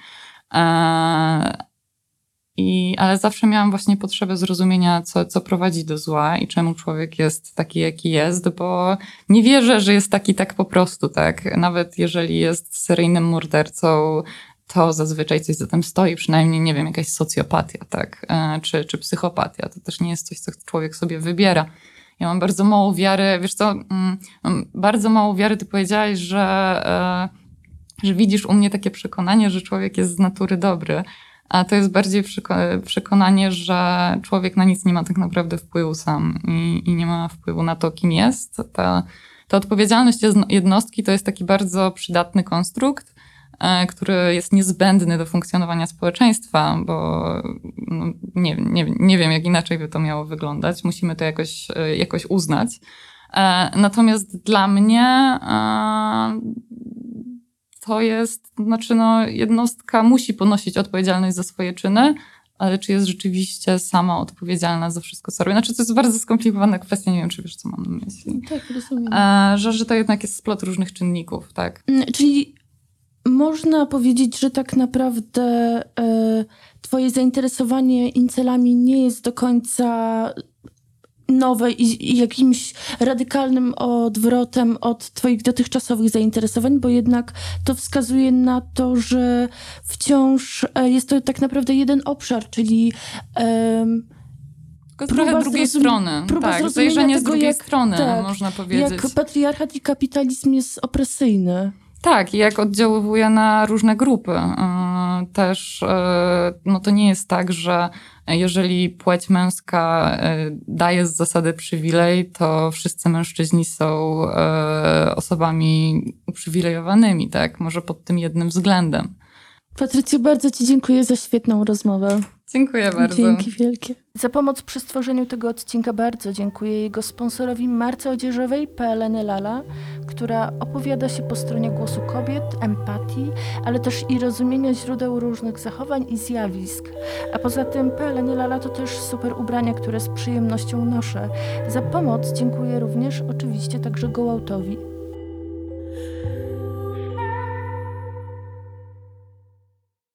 I, ale zawsze miałam właśnie potrzebę zrozumienia, co, co prowadzi do zła i czemu człowiek jest taki, jaki jest, bo nie wierzę, że jest taki tak po prostu, tak? Nawet jeżeli jest seryjnym mordercą, to zazwyczaj coś za tym stoi, przynajmniej, nie wiem, jakaś socjopatia, tak? E, Czy, czy psychopatia. To też nie jest coś, co człowiek sobie wybiera. Ja mam bardzo mało wiary, wiesz co, mm, bardzo mało wiary, ty powiedziałaś, że, e, że widzisz u mnie takie przekonanie, że człowiek jest z natury dobry, a to jest bardziej przeko- przekonanie, że człowiek na nic nie ma tak naprawdę wpływu sam i, i nie ma wpływu na to, kim jest. Ta, ta odpowiedzialność jedno- jednostki to jest taki bardzo przydatny konstrukt, e, który jest niezbędny do funkcjonowania społeczeństwa, bo no, nie, nie, nie wiem, jak inaczej by to miało wyglądać. Musimy to jakoś, e, jakoś uznać. E, Natomiast dla mnie to jest, znaczy no, jednostka musi ponosić odpowiedzialność za swoje czyny, ale czy jest rzeczywiście sama odpowiedzialna za wszystko, co robi? Znaczy to jest bardzo skomplikowana kwestia, nie wiem, czy wiesz, co mam na myśli. Tak, rozumiem. E, że, że to jednak jest splot różnych czynników, tak? Mm, Czyli można powiedzieć, że tak naprawdę e, twoje zainteresowanie incelami nie jest do końca nowe i, i jakimś radykalnym odwrotem od twoich dotychczasowych zainteresowań, bo jednak to wskazuje na to, że wciąż e, jest to tak naprawdę jeden obszar, czyli z Próba trochę drugiej strony. próba tak, zajrzenie z tego, drugiej jak- strony, tak, można powiedzieć. jak patriarchat i kapitalizm jest opresyjny. Tak, i jak oddziaływuje na różne grupy. Yy, Też yy, no to nie jest tak, że jeżeli płeć męska yy, daje z zasady przywilej, to wszyscy mężczyźni są osobami uprzywilejowanymi, tak? Może pod tym jednym względem. Patrycjo, bardzo Ci dziękuję za świetną rozmowę. Dziękuję bardzo. Dzięki wielkie. Za pomoc przy stworzeniu tego odcinka bardzo dziękuję jego sponsorowi Marce Odzieżowej, PLN Lala, która opowiada się po stronie głosu kobiet, empatii, ale też i rozumienia źródeł różnych zachowań i zjawisk. A poza tym PLN Lala to też super ubrania, które z przyjemnością noszę. Za pomoc dziękuję również oczywiście także Gołautowi.